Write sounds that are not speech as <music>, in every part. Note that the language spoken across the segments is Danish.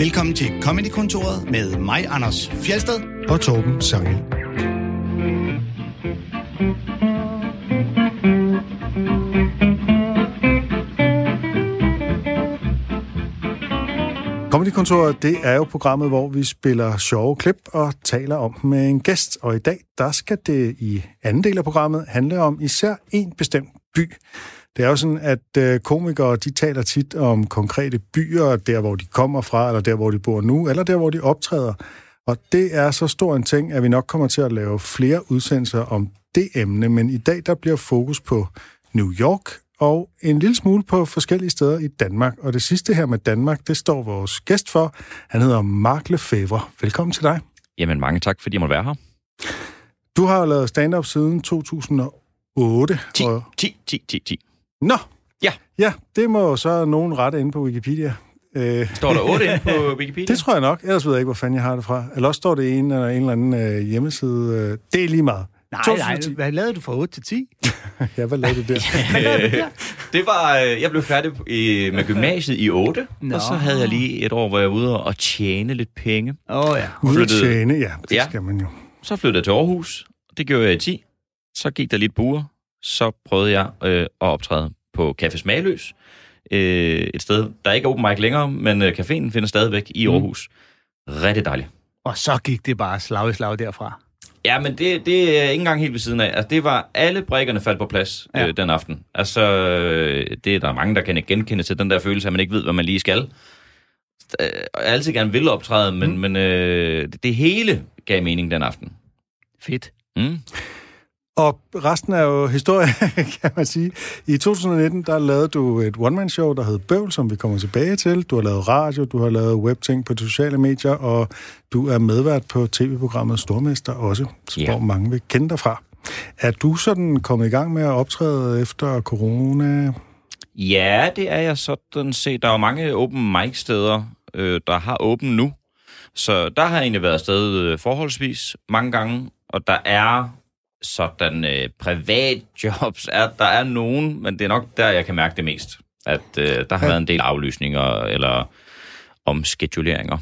Velkommen til Comedy-kontoret med mig, Anders Fjelsted. og Torben Sangel. Comedy-kontoret, det er jo programmet, hvor vi spiller sjove klip og taler om dem med en gæst. Og i dag, der skal det i anden del af programmet handle om især en bestemt by. Det er jo sådan, at øh, komikere, de taler tit om konkrete byer, der hvor de kommer fra, eller der hvor de bor nu, eller der hvor de optræder. Og det er så stor en ting, at vi nok kommer til at lave flere udsendelser om det emne, men i dag der bliver fokus på New York og en lille smule på forskellige steder i Danmark. Og det sidste her med Danmark, det står vores gæst for. Han hedder Mark Lefebvre. Velkommen til dig. Jamen, mange tak, fordi jeg måtte være her. Du har jo lavet stand-up siden 2008. 10, og- 10, 10, 10, 10. Nå! Ja. Ja, det må så nogen rette inde på Wikipedia. Øh, Står der 8 inde på <laughs> Wikipedia? det tror jeg nok. Ellers ved jeg ikke, hvor fanden jeg har det fra. Eller også står det i en eller en eller anden øh, hjemmeside. Øh, det er lige meget. Nej, nej, 2010. hvad lavede du fra 8 til 10? <laughs> Ja, hvad lavede du der? <laughs> Det var, øh, jeg blev færdig med gymnasiet i 8, Nå. og så havde jeg lige et år, hvor jeg var ude og tjene lidt penge. Åh oh, ja. Ude at flyttede- tjene, ja. Det Ja. skal man jo. Så flyttede jeg til Aarhus, det gjorde jeg i 10. Så gik der lidt buer, så prøvede jeg øh, at optræde på Café Smagløs. Øh, et sted, der ikke er open mic længere, men øh, caféen finder stadigvæk i Aarhus. Rigtig dejligt. Og så gik det bare slag i slag derfra. Ja, men det, det er ikke engang helt ved siden af. Altså, det var alle brækkerne faldt på plads ja. Ja. øh, den aften. Altså, øh, det er der mange, der kan genkende til den der følelse, at man ikke ved, hvad man lige skal. Øh, jeg altid gerne vil optræde, men, mm. men øh, det, det hele gav mening den aften. Fedt. Mm. Og resten er jo historie, <laughs> kan man sige. I 2019, der lavede du et one-man-show, der hed Bøvl, som vi kommer tilbage til. Du har lavet radio, du har lavet webting på sociale medier, og du er medvært på tv-programmet Stormester også, Ja. hvor mange vil kende dig fra. Er du sådan kommet i gang med at optræde efter corona? Ja, det er jeg sådan set. Der er jo mange open mic steder, øh, der har åben nu. Så der har jeg egentlig været afsted øh, forholdsvis mange gange, og der er sådan øh, privatjobs, er, der er nogen, men det er nok der, jeg kan mærke det mest. At øh, der har Ja. været en del aflysninger eller omskeduleringer.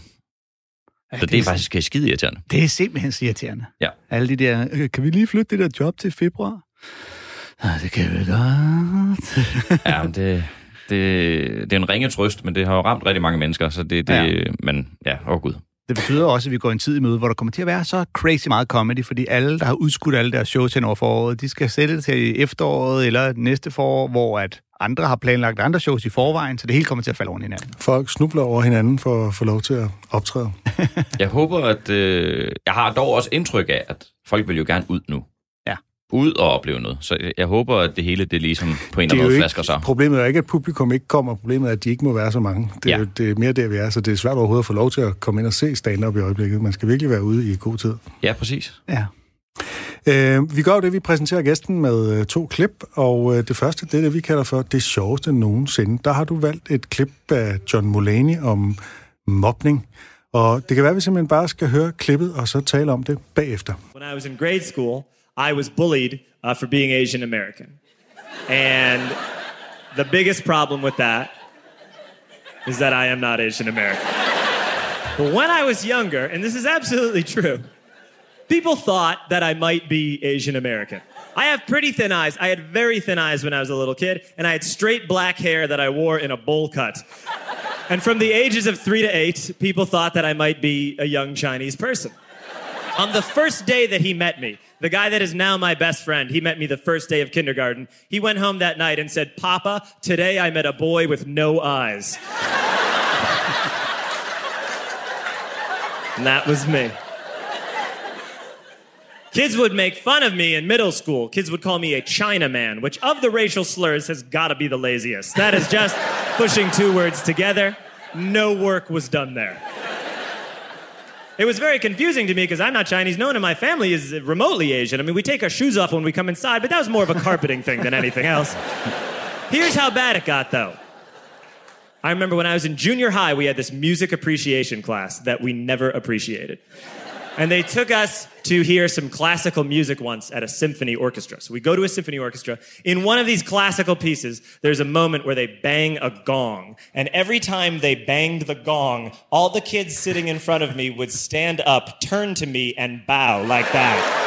Ja, Så det er faktisk skide irriterende. Det er simpelthen irriterende. Ja. Alle de der, "Øh, kan vi lige flytte det der job til februar? Ja, det kan vi godt. <laughs> Ja, men det, det, det er en ringe trøst, men det har jo ramt rigtig mange mennesker, så det, det Ja. men ja, åh oh gud. Det betyder også, at vi går en tid i møde, hvor der kommer til at være så crazy meget comedy, fordi alle, der har udskudt alle deres shows hen over foråret, de skal sætte det til efteråret eller næste forår, hvor at andre har planlagt andre shows i forvejen, så det hele kommer til at falde oven i hinanden. Folk snubler over hinanden for at få lov til at optræde. <laughs> Jeg håber, at... Øh, jeg har dog også indtryk af, at folk vil jo gerne ud nu. Ud og opleve noget. Så jeg- håber, at det hele, det ligesom på en eller er anden måde flasker sig. problemet er ikke, at publikum ikke kommer. Problemet er, at de ikke må være så mange. Det er, Ja. jo, det er mere der, vi er. Så det er svært overhovedet at få lov til at komme ind og se stand-up i øjeblikket. Man skal virkelig være ude i god tid. Ja, præcis. Ja. Øh, vi gør jo det, vi præsenterer gæsten med øh, to klip, og øh, det første, det er det, vi kalder for det sjoveste nogensinde. Der har du valgt et klip af John Mulaney om mobning, og det kan være, at vi simpelthen bare skal høre klippet, og så tale om det bagefter. When I was in grade school, I was bullied uh, for being Asian American. And the biggest problem with that is that I am not Asian American. But when I was younger, and this is absolutely true, people thought that I might be Asian American. I have pretty thin eyes. I had very thin eyes when I was a little kid, and I had straight black hair that I wore in a bowl cut. And from the ages of three to eight, people thought that I might be a young Chinese person. On the first day that he met me, the guy that is now my best friend, he met me the first day of kindergarten. He went home that night and said, Papa, today I met a boy with no eyes. and that was me. Kids would make fun of me in middle school. Kids would call me a Chinaman, which of the racial slurs has got to be the laziest. That is just pushing two words together. No work was done there. It was very confusing to me because I'm not Chinese. No one in my family is remotely Asian. I mean, we take our shoes off when we come inside, but that was more of a carpeting thing than anything else. Here's how bad it got, though. I remember when I was in junior high, we had this music appreciation class that we never appreciated. And they took us to hear some classical music once at a symphony orchestra. So we go to a symphony orchestra. In one of these classical pieces, there's a moment where they bang a gong. And every time they banged the gong, all the kids sitting in front of me would stand up, turn to me, and bow like that.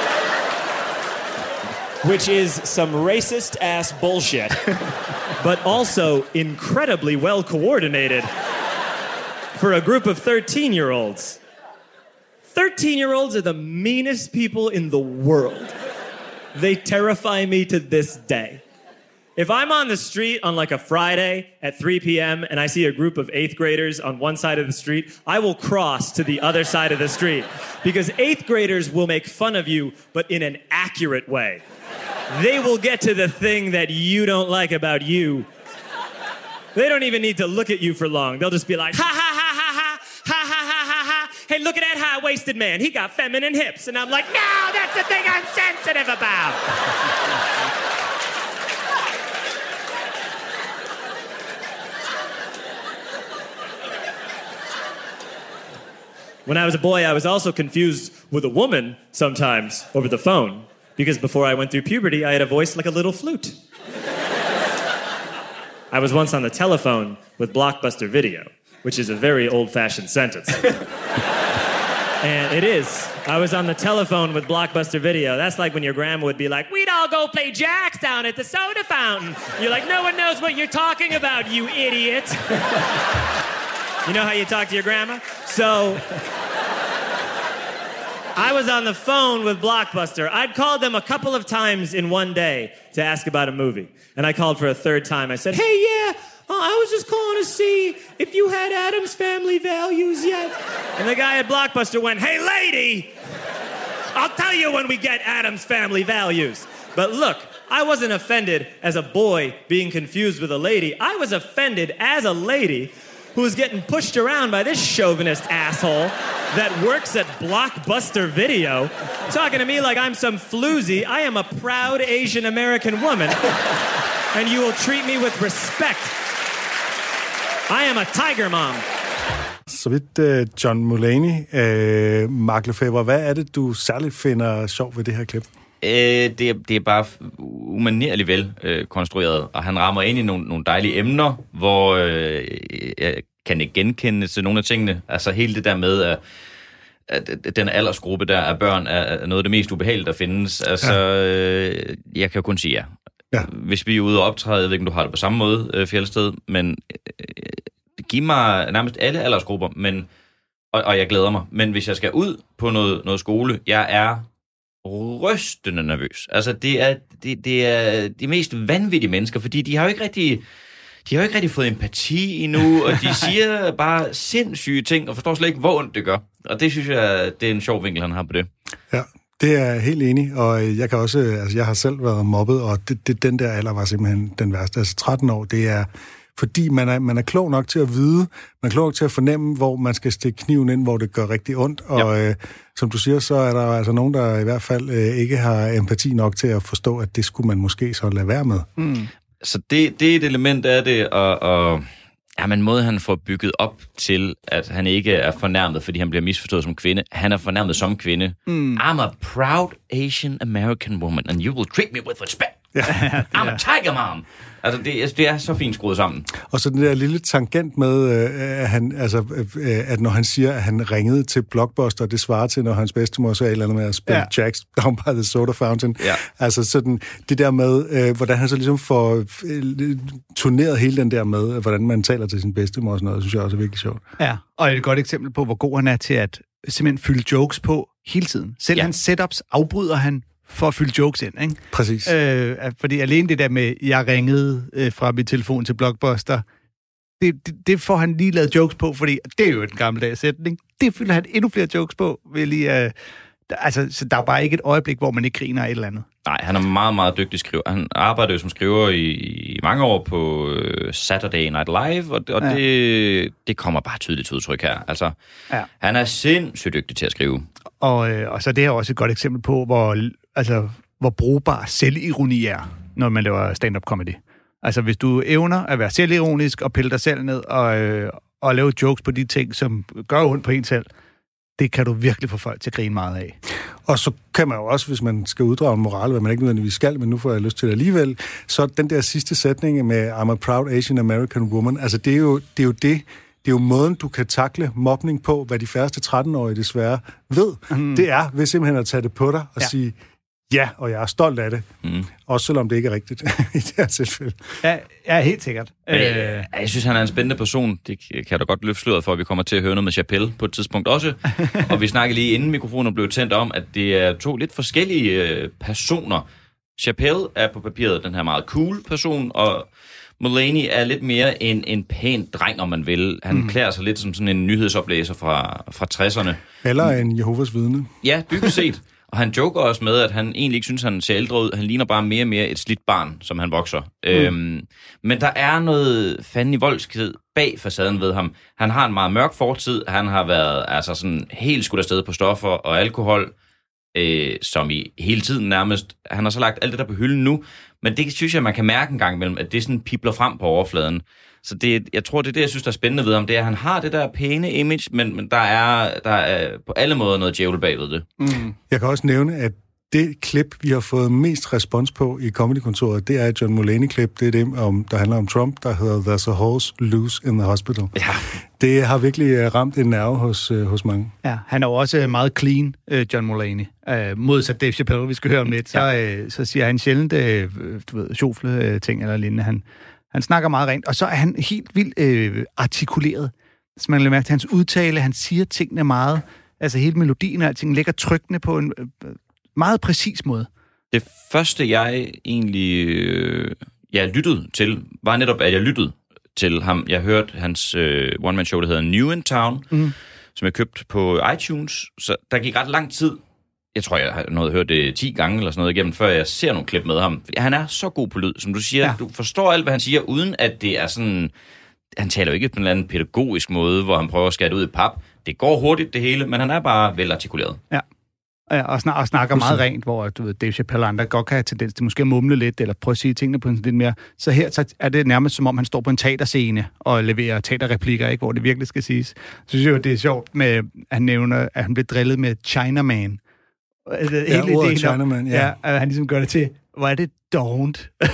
Which is some racist ass bullshit, <laughs> but also incredibly well coordinated for a group of 13 year olds. 13 year olds are the meanest people in the world. They terrify me to this day. If I'm on the street on like a Friday at 3 p.m. and I see a group of eighth graders on one side of the street, I will cross to the other side of the street because eighth graders will make fun of you, but in an accurate way. They will get to the thing that you don't like about you. They don't even need to look at you for long. They'll just be like, ha Hey, look at that high waisted man. He got feminine hips. And I'm like, no, that's the thing I'm sensitive about. When I was a boy, I was also confused with a woman sometimes over the phone because before I went through puberty, I had a voice like a little flute. I was once on the telephone with Blockbuster Video, which is a very old fashioned sentence. <laughs> and it is. I was on the telephone with Blockbuster Video. That's like when your grandma would be like, We'd all go play jacks down at the soda fountain. You're like, No one knows what you're talking about, you idiot. <laughs> you know how you talk to your grandma? So. I was on the phone with Blockbuster. I'd called them a couple of times in one day to ask about a movie. And I called for a third time. I said, Hey, yeah, Uh, I was just calling to see if you had Adam's family values yet. And the guy at Blockbuster went, Hey, lady, I'll tell you when we get Adam's family values. But look, I wasn't offended as a boy being confused with a lady. I was offended as a lady who was getting pushed around by this chauvinist asshole that works at Blockbuster Video, talking to me like I'm some floozy. I am a proud Asian American woman, and you will treat me with respect. I am a tiger mom. Så vidt uh, John Mulaney, uh, Mark Lefebvre, hvad er det, du særligt finder sjov ved det her klip? Øh, det, er, det er bare umanerligt vel øh, konstrueret, og han rammer ind i nogle, nogle dejlige emner, hvor øh, jeg kan ikke genkende til nogle af tingene. Altså hele det der med, at, at den aldersgruppe der af børn er noget af det mest ubehagelige, der findes. Altså, ja. øh, jeg kan jo kun sige ja. Ja. Hvis vi er ude og optræde, jeg ved ikke, om du har det på samme måde, øh, Fjeldsted, men øh, giv mig nærmest alle aldersgrupper, men, og, og jeg glæder mig. Men hvis jeg skal ud på noget, noget skole, jeg er rystende nervøs. Altså, det er, det, det er de mest vanvittige mennesker, fordi de har jo ikke rigtig... De har jo ikke rigtig fået empati endnu, <laughs> og de siger bare sindssyge ting, og forstår slet ikke, hvor ondt det gør. Og det synes jeg, det er en sjov vinkel, han har på det. Ja, det er jeg helt enig, og jeg kan også, altså jeg har selv været mobbet, og det, det, den der alder var simpelthen den værste. Altså 13 år, det er, fordi man er, man er klog nok til at vide, man er klog nok til at fornemme, hvor man skal stikke kniven ind, hvor det gør rigtig ondt, og ja. øh, som du siger, så er der altså nogen, der i hvert fald øh, ikke har empati nok til at forstå, at det skulle man måske så lade være med. Mm. Så det, det er et element af det, og, og ja, men måde han får bygget op til, at han ikke er fornærmet, fordi han bliver misforstået som kvinde. Han er fornærmet som kvinde. Mm. I'm a proud Asian American woman, and you will treat me with respect. Ja, <laughs> I'm a tiger mom. Altså, det, det er så fint skruet sammen. Og så den der lille tangent med, øh, at, han, altså, øh, at når han siger, at han ringede til Blockbuster, det svarer til, når hans bedstemor sagde et eller andet med at spille ja. Jacks Down by the Soda Fountain. Ja. Altså sådan, det der med, øh, hvordan han så ligesom får turneret hele den der med, hvordan man taler til sin bedstemor og sådan noget, synes jeg også er virkelig sjovt. Ja, og et godt eksempel på, hvor god han er til at simpelthen fylde jokes på hele tiden. Selv ja. hans setups afbryder han for at fylde jokes ind, ikke? Præcis. Øh, fordi alene det der med, jeg ringede øh, fra min telefon til Blockbuster, det, det, det får han lige lavet jokes på, fordi det er jo en gammeldags sætning. Det fylder han endnu flere jokes på, vil lige... Øh, altså, så der er bare ikke et øjeblik, hvor man ikke griner af et eller andet. Nej, han er meget, meget dygtig skriver. Han arbejder jo som skriver i, i mange år på øh, Saturday Night Live, og, og ja. det, det kommer bare tydeligt til udtryk her. Altså, ja. han er sindssygt dygtig til at skrive. Og, øh, og så det er også et godt eksempel på, hvor, altså, hvor brugbar selvironi er, når man laver stand-up comedy. Altså, hvis du evner at være selvironisk og pille dig selv ned og, øh, og lave jokes på de ting, som gør ondt på en selv, det kan du virkelig få folk til at grine meget af. Og så kan man jo også, hvis man skal uddrage en moral, hvad man ikke nødvendigvis skal, men nu får jeg lyst til det alligevel, så den der sidste sætning med I'm a proud Asian American woman, altså det er jo det, er jo det det er jo måden, du kan takle mobning på, hvad de færreste 13-årige desværre ved. Mm. Det er ved simpelthen at tage det på dig og ja. sige, ja, og jeg er stolt af det. Mm. Også selvom det ikke er rigtigt <laughs> i det her tilfælde. Ja, ja helt sikkert. Øh, jeg synes, han er en spændende person. Det kan da godt løfte sløret for, at vi kommer til at høre noget med Chappelle på et tidspunkt også. <laughs> og vi snakkede lige inden mikrofonen blev tændt om, at det er to lidt forskellige øh, personer. Chappelle er på papiret den her meget cool person, og Mulaney er lidt mere en, en pæn dreng, om man vil. Han mm. klæder sig lidt som sådan en nyhedsoplæser fra, fra 60'erne. Eller en Jehovas vidne. Ja, dybest set. <laughs> Og han joker også med, at han egentlig ikke synes, han ser ældre ud. Han ligner bare mere og mere et slidt barn, som han vokser. Mm. Øhm, men der er noget fanden i voldskhed bag facaden ved ham. Han har en meget mørk fortid. Han har været altså sådan helt skudt afsted på stoffer og alkohol, øh, som i hele tiden nærmest. Han har så lagt alt det der på hylden nu, men det synes jeg, man kan mærke en gang imellem, at det sådan pipler frem på overfladen. Så det, jeg tror, det er det, jeg synes, der er spændende ved ham, det er, at han har det der pæne image, men, men der, er, der er på alle måder noget djævel bagved det. Mm. Jeg kan også nævne, at det klip, vi har fået mest respons på i Comedykontoret, det er et John Mulaney-klip. Det er det, om, der handler om Trump, der hedder There's a horse loose in the hospital. Ja. Det har virkelig øh, ramt en nerve hos, uh, hos mange. Ja, han er jo også meget clean, John Mulaney. Modsat Dave Chappelle, vi skal høre om lidt. Ja. Så, uh, så siger han sjældent, du ved, sjofle ting eller lignende. Han, han snakker meget rent, og så er han helt vildt uh, artikuleret. Så man kan mærke til hans udtale, han siger tingene meget, altså hele melodien og alting ligger trykkende på en meget præcis måde. Det første, jeg egentlig øh, jeg lyttede til, var netop, at jeg lyttede til ham. Jeg hørte hans øh, one-man-show, der hedder New in Town, mm. som jeg købte på iTunes. Så der gik ret lang tid. Jeg tror, jeg har noget hørt det 10 gange eller sådan noget igennem, før jeg ser nogle klip med ham. Han er så god på lyd, som du siger. Ja. Du forstår alt, hvad han siger, uden at det er sådan... Han taler jo ikke på en eller anden pædagogisk måde, hvor han prøver at skære det ud i pap. Det går hurtigt, det hele, men han er bare velartikuleret. Ja og, snak, og snakker meget rent, hvor du ved, Dave Chappelle andre godt kan have tendens til måske at mumle lidt, eller prøve at sige tingene på en lidt mere. Så her så er det nærmest som om, han står på en teaterscene og leverer teaterreplikker, ikke, hvor det virkelig skal siges. Så synes jeg jo, det er sjovt, med, at han nævner, at han blev drillet med Chinaman. Ja, ordet Chinaman, ja. ja. at han ligesom gør det til, hvor er det dovent. det,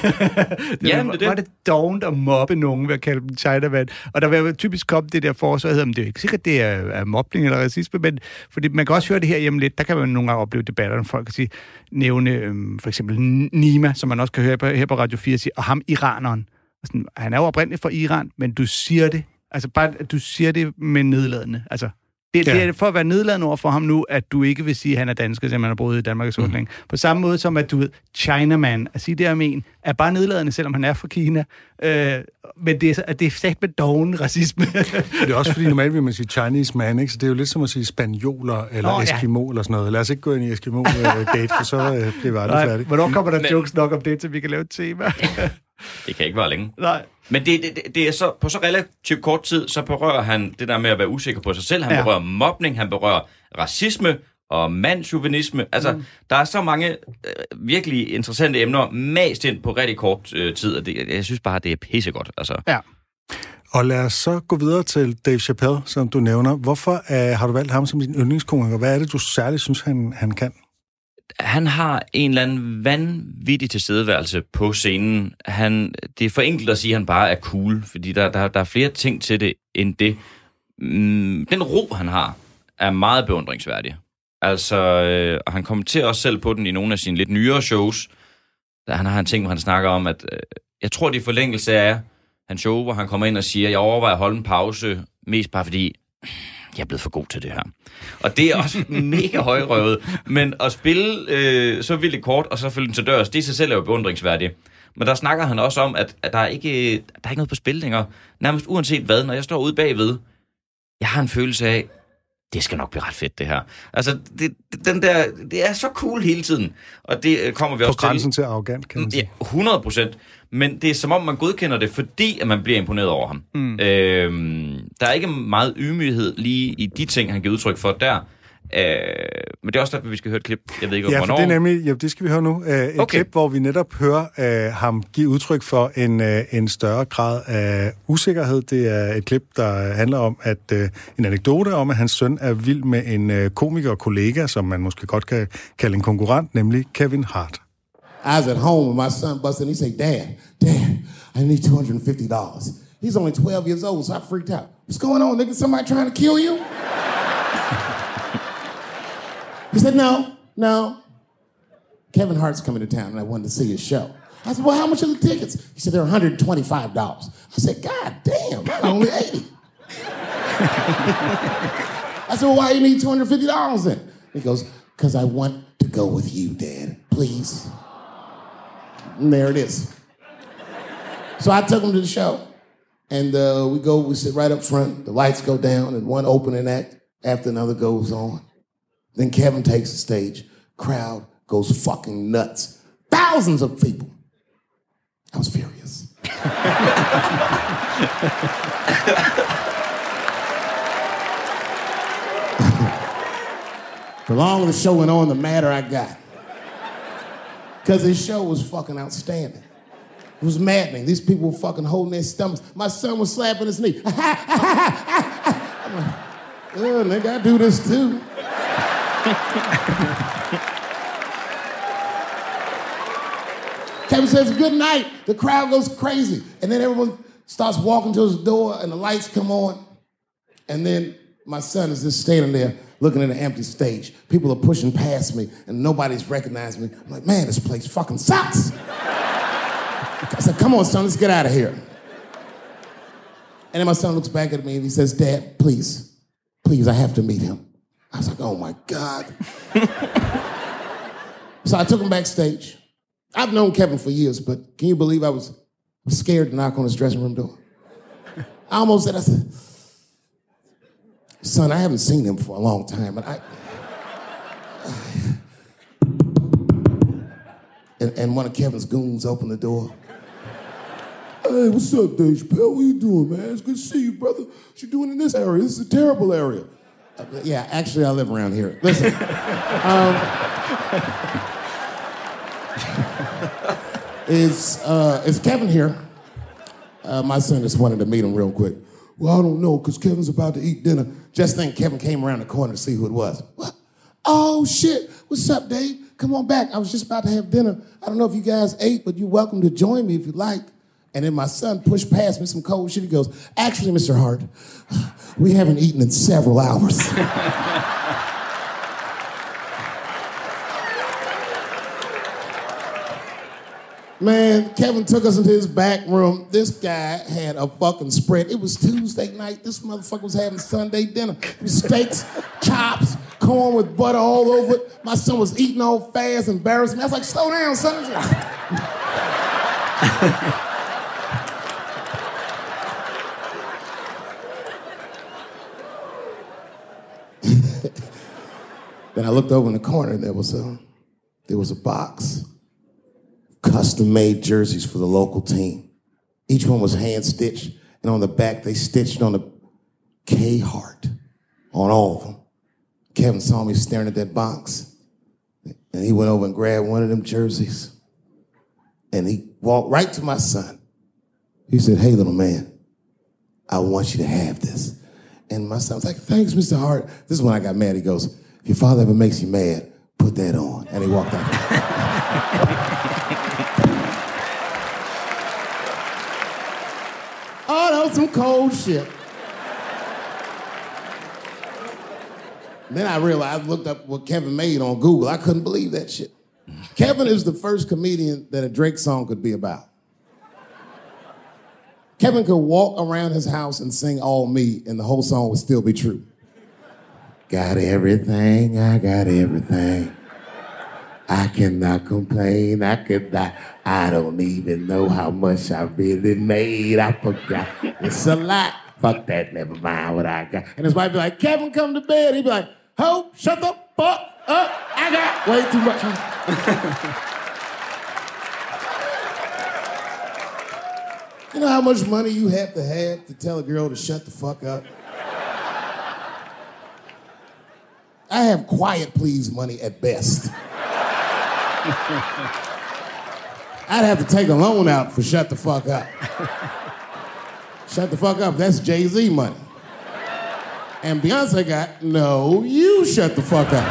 <laughs> ja, det, det. Var det dovent at mobbe nogen ved at kalde dem Chinaman? Og der vil typisk komme det der forsvar, at det er ikke sikkert, det er, er mobning eller racisme, men fordi man kan også høre det her hjemme lidt, der kan man nogle gange opleve debatter, når folk kan sige, nævne øhm, for eksempel Nima, som man også kan høre på, her på Radio 4, sige, og ham iraneren. Og sådan, han er jo oprindeligt fra Iran, men du siger det, altså bare, du siger det med nedladende. Altså, det, ja. det er for at være nedladende over for ham nu, at du ikke vil sige, at han er dansker, selvom han har boet i Danmark så mm. længe. På samme måde som, at du ved, Chinaman, at sige det om en, er bare nedladende, selvom han er fra Kina. Øh, men det er, det er sat med doven racisme. <laughs> det er også fordi, normalt vil man sige Chinese man, ikke? Så det er jo lidt som at sige spanioler eller oh, Eskimo ja. eller sådan noget. Lad os ikke gå ind i Eskimo-gate, for så øh, bliver vi aldrig færdige. Hvornår kommer der men... jokes nok om det, til vi kan lave et tema? <laughs> det kan ikke være længe. Nej. Men det, det, det er så, på så relativt kort tid, så berører han det der med at være usikker på sig selv. Han ja. berører mobning, han berører racisme og mandsjuvenisme. Altså, mm. der er så mange øh, virkelig interessante emner mast ind på rigtig kort øh, tid, og det, jeg synes bare, det er pissegodt. Altså. Ja. Og lad os så gå videre til Dave Chappelle, som du nævner. Hvorfor øh, har du valgt ham som din yndlingskomiker? Hvad er det, du særligt synes, han, han kan? Han har en eller anden vanvittig tilstedeværelse på scenen. Han, det er for enkelt at sige, at han bare er cool, fordi der, der, der er flere ting til det end det. Mm, den ro, han har, er meget beundringsværdig. Altså, øh, han kommenterer også selv på den i nogle af sine lidt nyere shows. Der han har en ting, hvor han snakker om, at øh, jeg tror, det er forlængelse af hans show, hvor han kommer ind og siger, jeg overvejer at holde en pause, mest bare fordi, jeg er blevet for god til det her. Og det er også mega højrøvet. Men at spille øh, så vildt kort, og så følge den til dørs, det i sig selv er jo beundringsværdigt. Men der snakker han også om, at, at der, er ikke, der er ikke noget på spil længere. Nærmest uanset hvad, når jeg står ude bagved, jeg har en følelse af, det skal nok blive ret fedt, det her. Altså, det, den der, det er så cool hele tiden. Og det øh, kommer vi på også til. På grænsen til arrogant, kan man sige. Ja, 100 procent. Men det er som om, man godkender det, fordi at man bliver imponeret over ham. Mm. Øhm, der er ikke meget ydmyghed lige i de ting, han giver udtryk for der. Øh, men det er også derfor, vi skal høre et klip. Jeg ved ikke, Ja, for hvornår. det er nemlig, ja, det skal vi høre nu. Uh, et okay. Klip, hvor vi netop hører uh, ham give udtryk for en, uh, en større grad af usikkerhed. Det er et klip, der handler om, at uh, en anekdote om, at hans søn er vild med en uh, komiker og kollega, som man måske godt kan kalde en konkurrent, nemlig Kevin Hart. I was at home and my son busted in. He said, Dad, Dad, I need $250. He's only 12 years old, so I freaked out. What's going on, nigga? Somebody trying to kill you? <laughs> he said, No, no. Kevin Hart's coming to town and I wanted to see his show. I said, Well, how much are the tickets? He said, They're $125. I said, God damn, that's only 80 <laughs> I said, Well, why do you need $250 then? He goes, Because I want to go with you, Dad. Please. And there it is. So I took him to the show. And uh, we go, we sit right up front. The lights go down, and one opening act after another goes on. Then Kevin takes the stage. Crowd goes fucking nuts. Thousands of people. I was furious. <laughs> the longer the show went on, the madder I got. Because his show was fucking outstanding. It was maddening. These people were fucking holding their stomachs. My son was slapping his knee. <laughs> I'm like, nigga, I do this too. Kevin says, good night. The crowd goes crazy. And then everyone starts walking to his door and the lights come on. And then my son is just standing there looking at an empty stage. People are pushing past me and nobody's recognizing me. I'm like, man, this place fucking sucks. I said, come on, son, let's get out of here. And then my son looks back at me and he says, Dad, please, please, I have to meet him. I was like, oh my God. so I took him backstage. I've known Kevin for years, but can you believe I was scared to knock on his dressing room door? I almost said, I said, son, I haven't seen him for a long time, but I. <sighs> And, and one of Kevin's goons opened the door. Hey, what's up, Dave Chappelle? What you doing, man? It's good to see you, brother. What you doing in this area? This is a terrible area. Uh, yeah, actually, I live around here. Listen. <laughs> um, <laughs> is, uh, is Kevin here? Uh, my son just wanted to meet him real quick. Well, I don't know, because Kevin's about to eat dinner. Just think Kevin came around the corner to see who it was. What? Oh, shit. What's up, Dave? Come on back. I was just about to have dinner. I don't know if you guys ate, but you're welcome to join me if you'd like. And then my son pushed past me some cold shit. He goes, Actually, Mr. Hart, we haven't eaten in several hours. <laughs> Man, Kevin took us into his back room. This guy had a fucking spread. It was Tuesday night. This motherfucker was having Sunday dinner. Steaks, chops, corn with butter all over it. My son was eating all fast, embarrassing me. I was like, slow down, son. <laughs> then I looked over in the corner and there was a there was a box custom made jerseys for the local team. Each one was hand stitched, and on the back they stitched on the K Hart on all of them. Kevin saw me staring at that box, and he went over and grabbed one of them jerseys, and he walked right to my son. He said, "Hey, little man, I want you to have this." And my son was like, "Thanks, Mr. Hart." This is when I got mad. He goes, "If your father ever makes you mad, put that on," and he walked out. <laughs> Was some cold shit. then I realized, I looked up what Kevin made on Google. I couldn't believe that shit. Kevin is the first comedian that a Drake song could be about. Kevin could walk around his house and sing All Me, and the whole song would still be true. Got everything, I got everything. I cannot complain. I could not. I don't even know how much I really made. I forgot. It's a lot. Fuck that. Never mind what I got. And his wife be like, Kevin, come to bed. He'd be like, Ho, shut the fuck up. I got way too much. <laughs> you know how much money you have to have to tell a girl to shut the fuck up? I have quiet please money at best. <laughs> I'd have to take a loan out for shut the fuck up. shut the fuck up, that's Jay Z money. And Beyonce got, no, you shut the fuck up.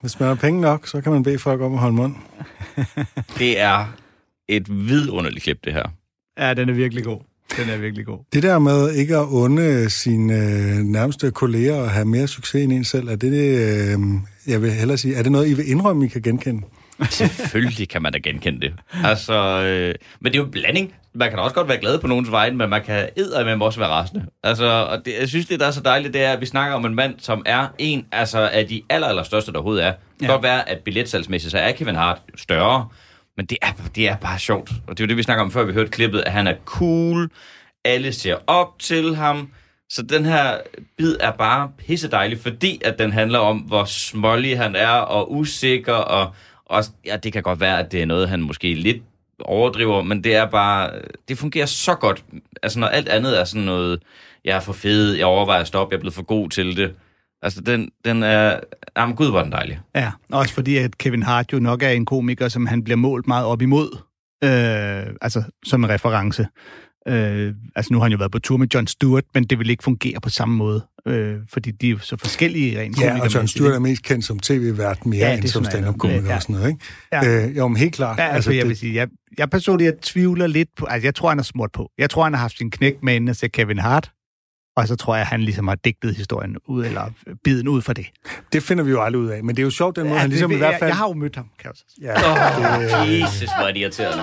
Hvis man har penge nok, så kan man bede folk om at holde mund. <laughs> Det er et vidunderligt klip, det her. Ja, den er virkelig god. Den er virkelig god. Det der med ikke at unde sine øh, nærmeste kolleger at have mere succes end en selv, er det, det øh, jeg vil hellere sige, er det noget, I vil indrømme, I kan genkende? Selvfølgelig kan man da genkende det. Altså, øh, men det er jo en blanding. Man kan da også godt være glad på nogens vegne, men man kan med også være rasende. Altså, og det, jeg synes, det der er så dejligt, det er, at vi snakker om en mand, som er en altså, af de aller, aller største, der overhovedet er. Det kan Ja. godt være, at billetsalgsmæssigt, så er Kevin Hart større, men det er, det er bare sjovt. Og det er jo det, vi snakker om, før vi hørte klippet, at han er cool, alle ser op til ham, så den her bid er bare pisse dejlig, fordi at den handler om, hvor smålig han er, og usikker, og også, ja, det kan godt være, at det er noget, han måske lidt overdriver, men det er bare, det fungerer så godt. Altså, når alt andet er sådan noget, jeg er for fed, jeg overvejer at stoppe, jeg er blevet for god til det. Altså, den, den er, jamen gud, hvor den dejlig. Ja, også fordi at Kevin Hart jo nok er en komiker, som han bliver målt meget op imod, øh, altså som en reference. Øh, altså nu har han jo været på tur med John Stewart, men det vil ikke fungere på samme måde, øh, fordi de er jo så forskellige rent Ja, og John Stewart er mest kendt som tv-vært mere Ja, end som er stand-up-komiker Ja. og sådan noget, ikke? Ja. Øh, jo, men helt klart. Ja, altså, jeg det- vil sige, jeg, jeg personligt jeg tvivler lidt på, altså jeg tror, han har smurt på. Jeg tror, han har haft sin knæk med inden at se Kevin Hart, og så tror jeg, han ligesom har digtet historien ud, eller biden ud for det. Det finder vi jo aldrig ud af, men det er jo sjovt den måde, han ligesom det, i hvert jeg, fald... jeg har jo mødt ham, kan jeg også sige. Ja, Oh, Jesus, hvor er det irriterende.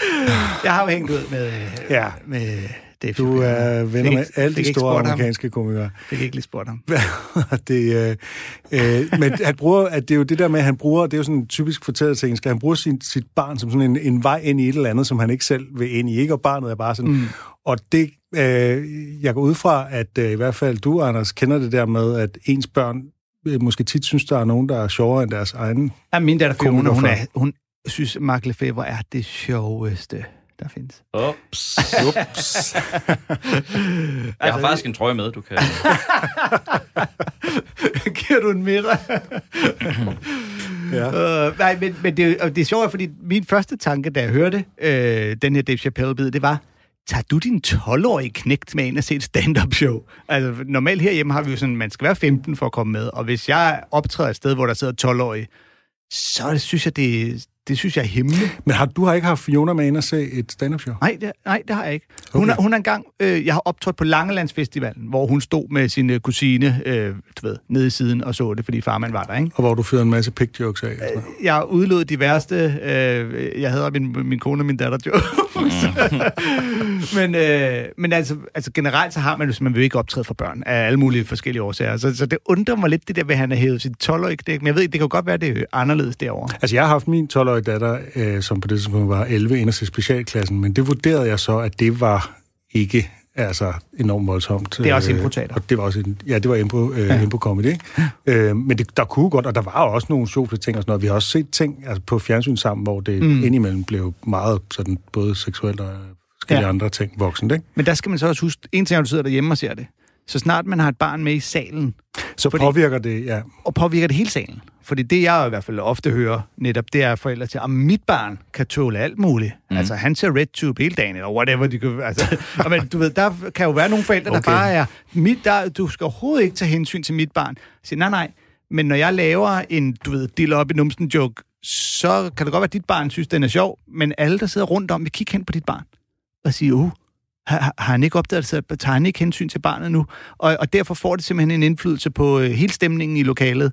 <laughs> Jeg har jo hængt ud med, Ja. med Dave du er venner Fik med ikke- alle de store amerikanske komikere. Fik ikke lige spurgt ham. <laughs> det, øh, øh, men han bruger, at det er jo det der med, at han bruger, det er jo sådan en typisk fortællet ting, skal han bruge sin, sit barn som sådan en, en vej ind i et eller andet, som han ikke selv vil ind i, ikke? Og barnet er bare sådan... Mm. Og det, øh, jeg går ud fra, at øh, i hvert fald du, Anders, kender det der med, at ens børn øh, måske tit synes, der er nogen, der er sjovere end deres egen. Ja, min datter Fiona, hun, er, hun synes, Mark Lefebvre er det sjoveste, der findes. Ups. Ups. <laughs> Jeg har faktisk en trøje med, du kan... <laughs> Giver du en middag? <laughs> ja. Uh, nej, men, men det, og det er sjovt, fordi min første tanke, da jeg hørte øh, den her Dave Chappelle-bid, det var, tager du din 12-årige knægt med ind og se et stand-up show? Altså, normalt herhjemme har vi jo sådan, man skal være 15 for at komme med, og hvis jeg optræder et sted, hvor der sidder 12-årige, så synes jeg, det, det synes jeg er himmeligt. Men har, du har ikke haft Fiona med ind og se et stand-up show? Nej, det, nej, det har jeg ikke. Hun, Okay. okay. hun er engang, øh, jeg har optrådt på Langelandsfestivalen, hvor hun stod med sin øh, kusine, øh, du ved, nede i siden og så det, fordi farmand var der, ikke? Og hvor du fyrede en masse pig jokes af? noget. Jeg udlod de værste, øh, jeg havde min, min kone og min datter jokes. <laughs> men, øh, men altså, altså generelt så har man jo, man vil ikke optræde for børn af alle mulige forskellige årsager. Så, så det undrer mig lidt, det der ved, at han har hævet sit 12-årige knæk. Men jeg ved ikke, det kan godt være, det er anderledes derovre. Altså, jeg har haft min 12-årige datter, øh, som på det tidspunkt var 11, ind til specialklassen, men det vurderede jeg så, at det var ikke altså enormt voldsomt. Det er også Øh, improteater. Og det var også en, ja, det var impro, øh, ja. impro comedy, ikke? Øh, men det, der kunne godt, og der var også nogle sjove ting og sådan noget. Vi har også set ting altså på fjernsyn sammen, hvor det mm. indimellem blev meget sådan både seksuelt og forskellige ja. Andre ting voksent, ikke? Men der skal man så også huske, en ting er, at du sidder derhjemme og ser det. Så snart man har et barn med i salen, Så Fordi... påvirker det, ja. og påvirker det hele salen. Fordi det, jeg i hvert fald ofte hører netop, det er forældre til, at mit barn kan tåle alt muligt. Mm. Altså, han ser RedTube hele dagen, eller whatever. De kan, altså, <laughs> men, du ved, der kan jo være nogle forældre, okay. der bare er, mit, der, du skal overhovedet ikke tage hensyn til mit barn. Jeg siger, nej, nej, men når jeg laver en, du ved, dille op i numsen joke, så kan det godt være, at dit barn synes, den er sjov, men alle, der sidder rundt om, vil kigge hen på dit barn og sige, uh, har, har han ikke opdaget så tager han ikke hensyn til barnet nu? Og, og derfor får det simpelthen en indflydelse på øh, hele stemningen i lokalet,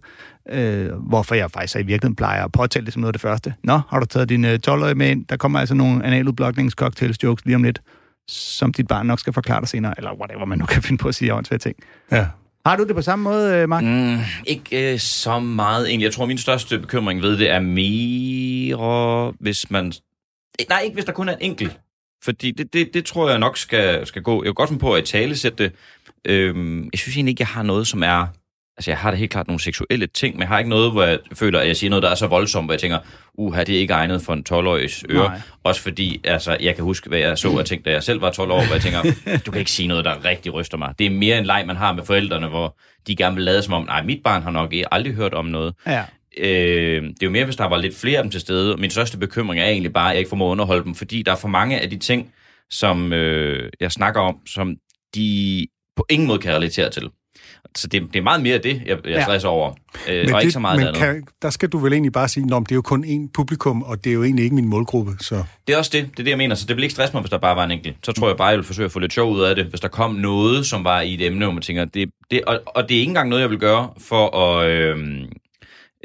øh, hvorfor jeg faktisk i virkeligheden plejer at påtale det som noget af det første. Nå, har du taget din øh, 12-årige med ind? Der kommer altså nogle analudblokningscocktails-jokes lige om lidt, som dit barn nok skal forklare dig senere, eller whatever man nu kan finde på at sige åndsvære ting. ja. Har du det på samme måde, øh, Mark? Mm, ikke øh, så meget egentlig. Jeg tror, min største bekymring ved det er mere, hvis man... Nej, ikke hvis der kun er en enkelt. Fordi det, det, det tror jeg nok skal, skal gå. Jeg vil godt finde på at tale sætte det. Øhm, jeg synes egentlig ikke, jeg har noget, som er Altså, jeg har da helt klart nogle seksuelle ting, men jeg har ikke noget, hvor jeg føler, at jeg siger noget, der er så voldsomt, hvor jeg tænker, uha, det er ikke egnet for en 12-årigs øre. Nej. Også fordi, altså, jeg kan huske, hvad jeg så og tænkte, da jeg selv var 12 år, hvor jeg tænker, du kan ikke sige noget, der rigtig ryster mig. Det er mere en leg, man har med forældrene, hvor de gerne vil lade som om, nej, mit barn har nok aldrig hørt om noget. Ja. Øh, det er jo mere, hvis der var lidt flere af dem til stede. Min største bekymring er egentlig bare, at jeg ikke formår at underholde dem, fordi der er for mange af de ting, som øh, jeg snakker om, som de på ingen måde kan relatere til. Så det, det er meget mere det, jeg, jeg stresser over, øh, og ikke så meget men andet. kan, der skal du vel egentlig bare sige, at det er jo kun én publikum, og det er jo egentlig ikke min målgruppe. Så Det er også det, det er det, jeg mener. Så det vil ikke stresse mig, hvis der bare var en enkelt. Så tror jeg bare, jeg vil forsøge at få lidt sjov ud af det, hvis der kom noget, som var i et emne, hvor man tænker, det, det, og, og det er ikke engang noget, jeg vil gøre for at... Øh,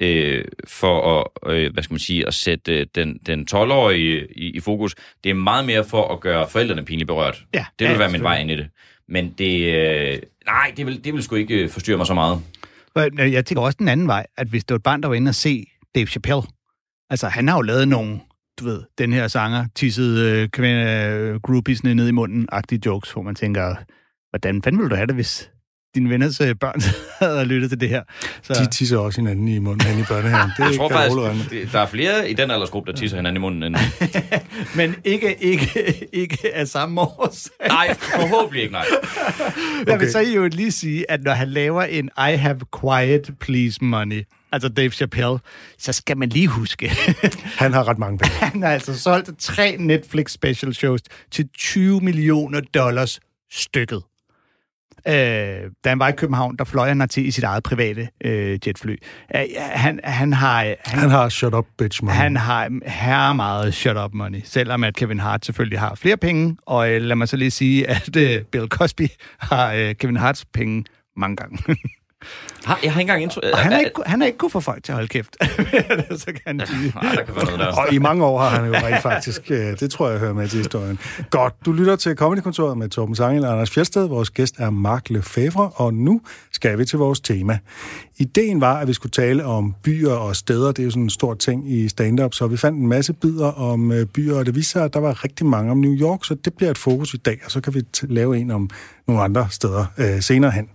øh, for at, øh, hvad skal man sige, at sætte øh, den, den 12-årige i, i fokus. Det er meget mere for at gøre forældrene pinligt berørt. Ja, det vil ja, være min vej ind i det. Men det, øh, nej, det vil, det vil sgu ikke øh, forstyrre mig så meget. Øh, jeg tænker også den anden vej, at hvis det var et barn, der var inde og se Dave Chappelle, altså han har jo lavet nogle, du ved, den her sanger, tissede øh, kvinde, øh, groupiesne ned i munden-agtige jokes, hvor man tænker, hvordan fanden ville du have det, hvis dine venners øh, børn <laughs> havde lyttet til det her? Så, de tisser også hinanden i munden hen i børnehaven. Det <laughs> Jeg tror faktisk, det, der er flere i den aldersgruppe, der tisser hinanden i munden. End... <laughs> men ikke, ikke, ikke af samme årsag. Nej, forhåbentlig ikke, nej. Jeg vil så jo lige sige, at når han laver en I have quiet please money, altså Dave Chappelle, så skal man lige huske, Han har ret mange penge. han har altså solgt tre Netflix special shows til 20 millioner dollars stykket. Øh, da han var i København, der fløj han til i sit eget private øh, jetfly. Øh, han, han har... Han, Han har shut up bitch money. han har her meget shut up money, selvom at Kevin Hart selvfølgelig har flere penge, og øh, lad mig så lige sige, at øh, Bill Cosby har øh, Kevin Harts penge mange gange. <laughs> Har, jeg har ikke engang indtryk... og han er ikke, han er ikke kunne få folk til at holde kæft. <laughs> så kan <laughs> der kan være noget der. Og i mange år har han jo rent faktisk, øh, det tror jeg hører med til historien. Godt, du lytter til Comedykontoret med Torben Sangel og Anders Fjersted. Vores gæst er Mark Lefebvre, og nu skal vi til vores tema. Ideen var, at vi skulle tale om byer og steder. Det er jo sådan en stor ting i stand-up, så vi fandt en masse bidder om øh, byer, og det viste sig, at der var rigtig mange om New York, så det bliver et fokus i dag, og så kan vi lave en om nogle andre steder øh, senere hen.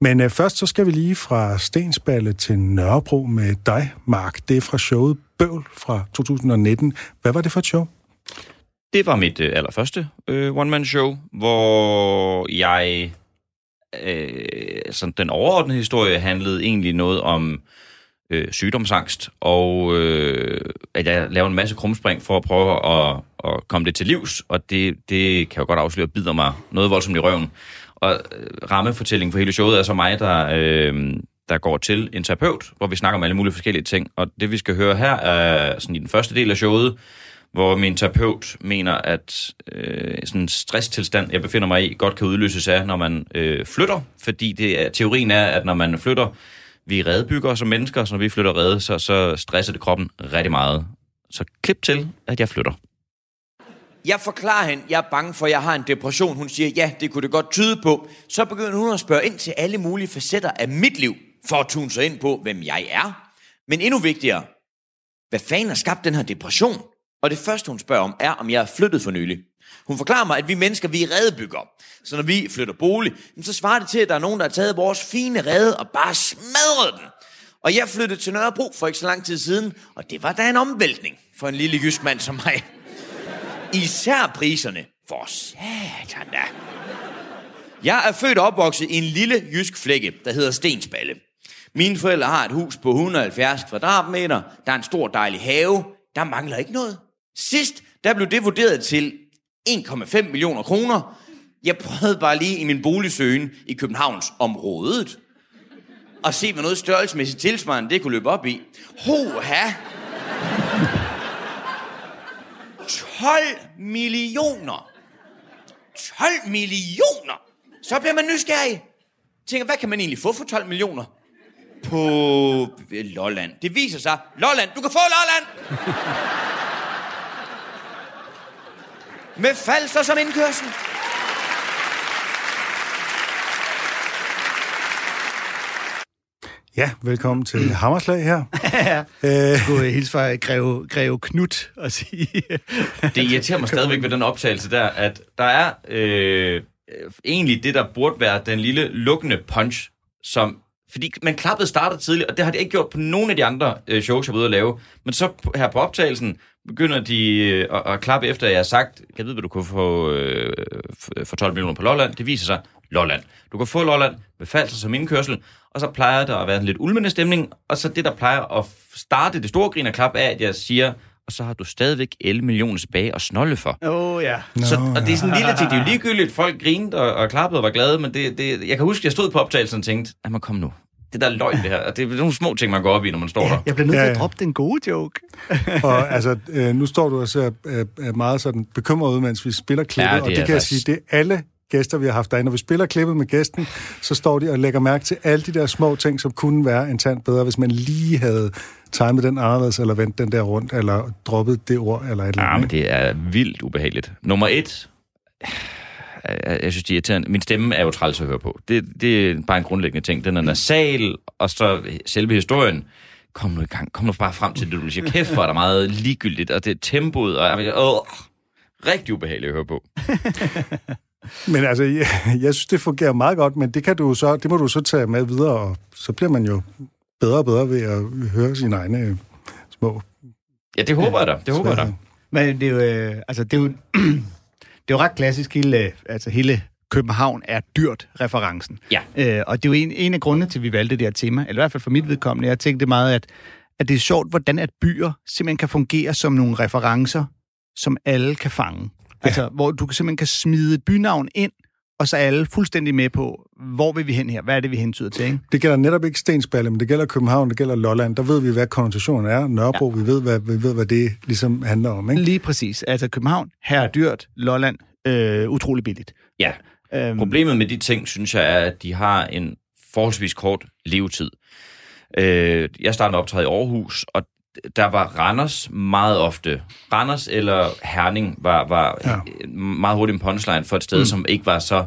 Men øh, først så skal vi lige fra Stensballe til Nørrebro med dig, Mark. Det er fra showet Bøvl fra 2019. Hvad var det for et show? Det var mit øh, allerførste øh, one-man-show, hvor jeg... Øh, sådan, den overordnede historie handlede egentlig noget om øh, sygdomsangst, og øh, at jeg laver en masse krumspring for at prøve at, at komme det til livs, og det, det kan jo godt afsløre, bider mig noget voldsomt i røven. Og øh, rammefortællingen for hele showet er så mig, der, øh, der går til en terapeut, hvor vi snakker om alle mulige forskellige ting. Og det, vi skal høre her, er sådan i den første del af showet, hvor min terapeut mener, at øh, sådan en stresstilstand, jeg befinder mig i, godt kan udløses af, når man øh, flytter. Fordi det er, teorien er, at når man flytter, vi redbygger som mennesker, så når vi flytter rede, så, så stresser det kroppen rigtig meget. Så klip til, at jeg flytter. Jeg forklarer hende, jeg er bange for, at jeg har en depression. Hun siger, ja, det kunne det godt tyde på. Så begynder hun at spørge ind til alle mulige facetter af mit liv, for at tune sig ind på, hvem jeg er. Men endnu vigtigere, hvad fanden har skabt den her depression? Og det første, hun spørger om, er, om jeg er flyttet for nylig. Hun forklarer mig, at vi mennesker, vi er redebyggere. Så når vi flytter bolig, så svarer det til, at der er nogen, der har taget vores fine rede og bare smadret den. Og jeg flyttede til Nørrebro for ikke så lang tid siden, og det var da en omvæltning for en lille jysk mand som mig. Især priserne. For satan da. Jeg er født og opvokset i en lille jysk flække, der hedder Stensballe. Mine forældre har et hus på 170 kvadratmeter. Der er en stor dejlig have. Der mangler ikke noget. Sidst, der blev det vurderet til 1,5 millioner kroner. Jeg prøvede bare lige i min boligsøgen i Københavns området og se, hvad noget størrelsesmæssigt tilsvarende det kunne løbe op i. Hoha! 12 millioner. 12 millioner! Så bliver man nysgerrig. Tænker, hvad kan man egentlig få for 12 millioner? På Lolland. Det viser sig. Lolland, du kan få Lolland! Med falser som indkørsel. Ja, velkommen til Hammerslag her. <laughs> Jeg skulle hilse fra Greve, Greve Knut og sige... <laughs> Det irriterer mig stadigvæk ved den optagelse der, at der er øh, egentlig det, der burde være den lille lukkende punch, som Fordi man klappede startet tidligt, og det har de ikke gjort på nogen af de andre øh, shows, jeg var ude at lave. Men så her på optagelsen begynder de øh, at, at klappe efter, at jeg har sagt, kan jeg vide, hvad du kunne få øh, for 12 millioner på Lolland? Det viser sig, Lolland. Du kan få Lolland med falser som indkørsel, og så plejer der at være en lidt ulmende stemning, og så det, der plejer at starte det store grin og klap af, at jeg siger, og så har du stadigvæk 11 millioner tilbage at snolde for. Åh, oh, ja. Så, og det er sådan en <laughs> lille ting. Det er jo ligegyldigt. Folk grinede og, og klappede og var glade, men det, det, jeg kan huske, at jeg stod på optagelsen og tænkte, jamen kom nu. Det der er løgn, det her. Og det er nogle små ting, man går op i, når man står der. Jeg bliver nødt Ja, til ja. at droppe den gode joke. <laughs> Og altså, øh, nu står du og ser øh, er meget sådan bekymret ud, mens vi spiller klippet, Ja, ja, det og det kan jeg sige, det er alle gæster, vi har haft derinde. Når vi spiller klippet med gæsten, så står de og lægger mærke til alle de der små ting, som kunne være en tand bedre, hvis man lige havde timet den anderledes, eller vendt den der rundt, eller droppet det ord, eller et eller Ja, andet. men det er vildt ubehageligt. Nummer et, jeg, jeg synes, det er irriterende. Min stemme er jo træls at høre på. Det, det er bare en grundlæggende ting. Den er nasal, og så selve historien. Kom nu i gang. Kom nu bare frem til det, du siger. Kæft, hvor er der meget ligegyldigt, og det er tempoet, og jeg, åh, rigtig ubehageligt at høre på. <laughs> Men altså, jeg, jeg synes, det fungerer meget godt, men det, kan du så, det må du så tage med videre, og så bliver man jo bedre og bedre ved at høre sine egne øh, små... Ja, det håber jeg da. Det håber jeg da. Men det er jo, øh, altså, det er jo, <clears throat> det er jo ret klassisk, hele, altså hele København er dyrt referencen. Ja. Øh, og det er jo en, en af grundene til, at vi valgte det her tema, eller i hvert fald for mit vedkommende. Jeg tænkte meget, at, at det er sjovt, hvordan at byer simpelthen kan fungere som nogle referencer, som alle kan fange. Ja. Altså, hvor du simpelthen kan smide et bynavn ind, og så er alle fuldstændig med på, hvor vil vi hen her? Hvad er det, vi hentyder til? Ikke? Det gælder netop ikke Stensballe, men det gælder København, det gælder Lolland. Der ved vi, hvad konnotationen er. Nørrebro, ja. vi, ved, hvad, vi ved, hvad det ligesom handler om. Ikke? Lige præcis. Altså København, her er dyrt, Lolland, øh, utrolig billigt. Ja. Øhm, Problemet med de ting, synes jeg, er, at de har en forholdsvis kort levetid. Øh, jeg startede optræde i Aarhus, og der var Randers meget ofte. Randers eller Herning var, var Ja. meget hurtigt en punchline for et sted, mm. som ikke var så,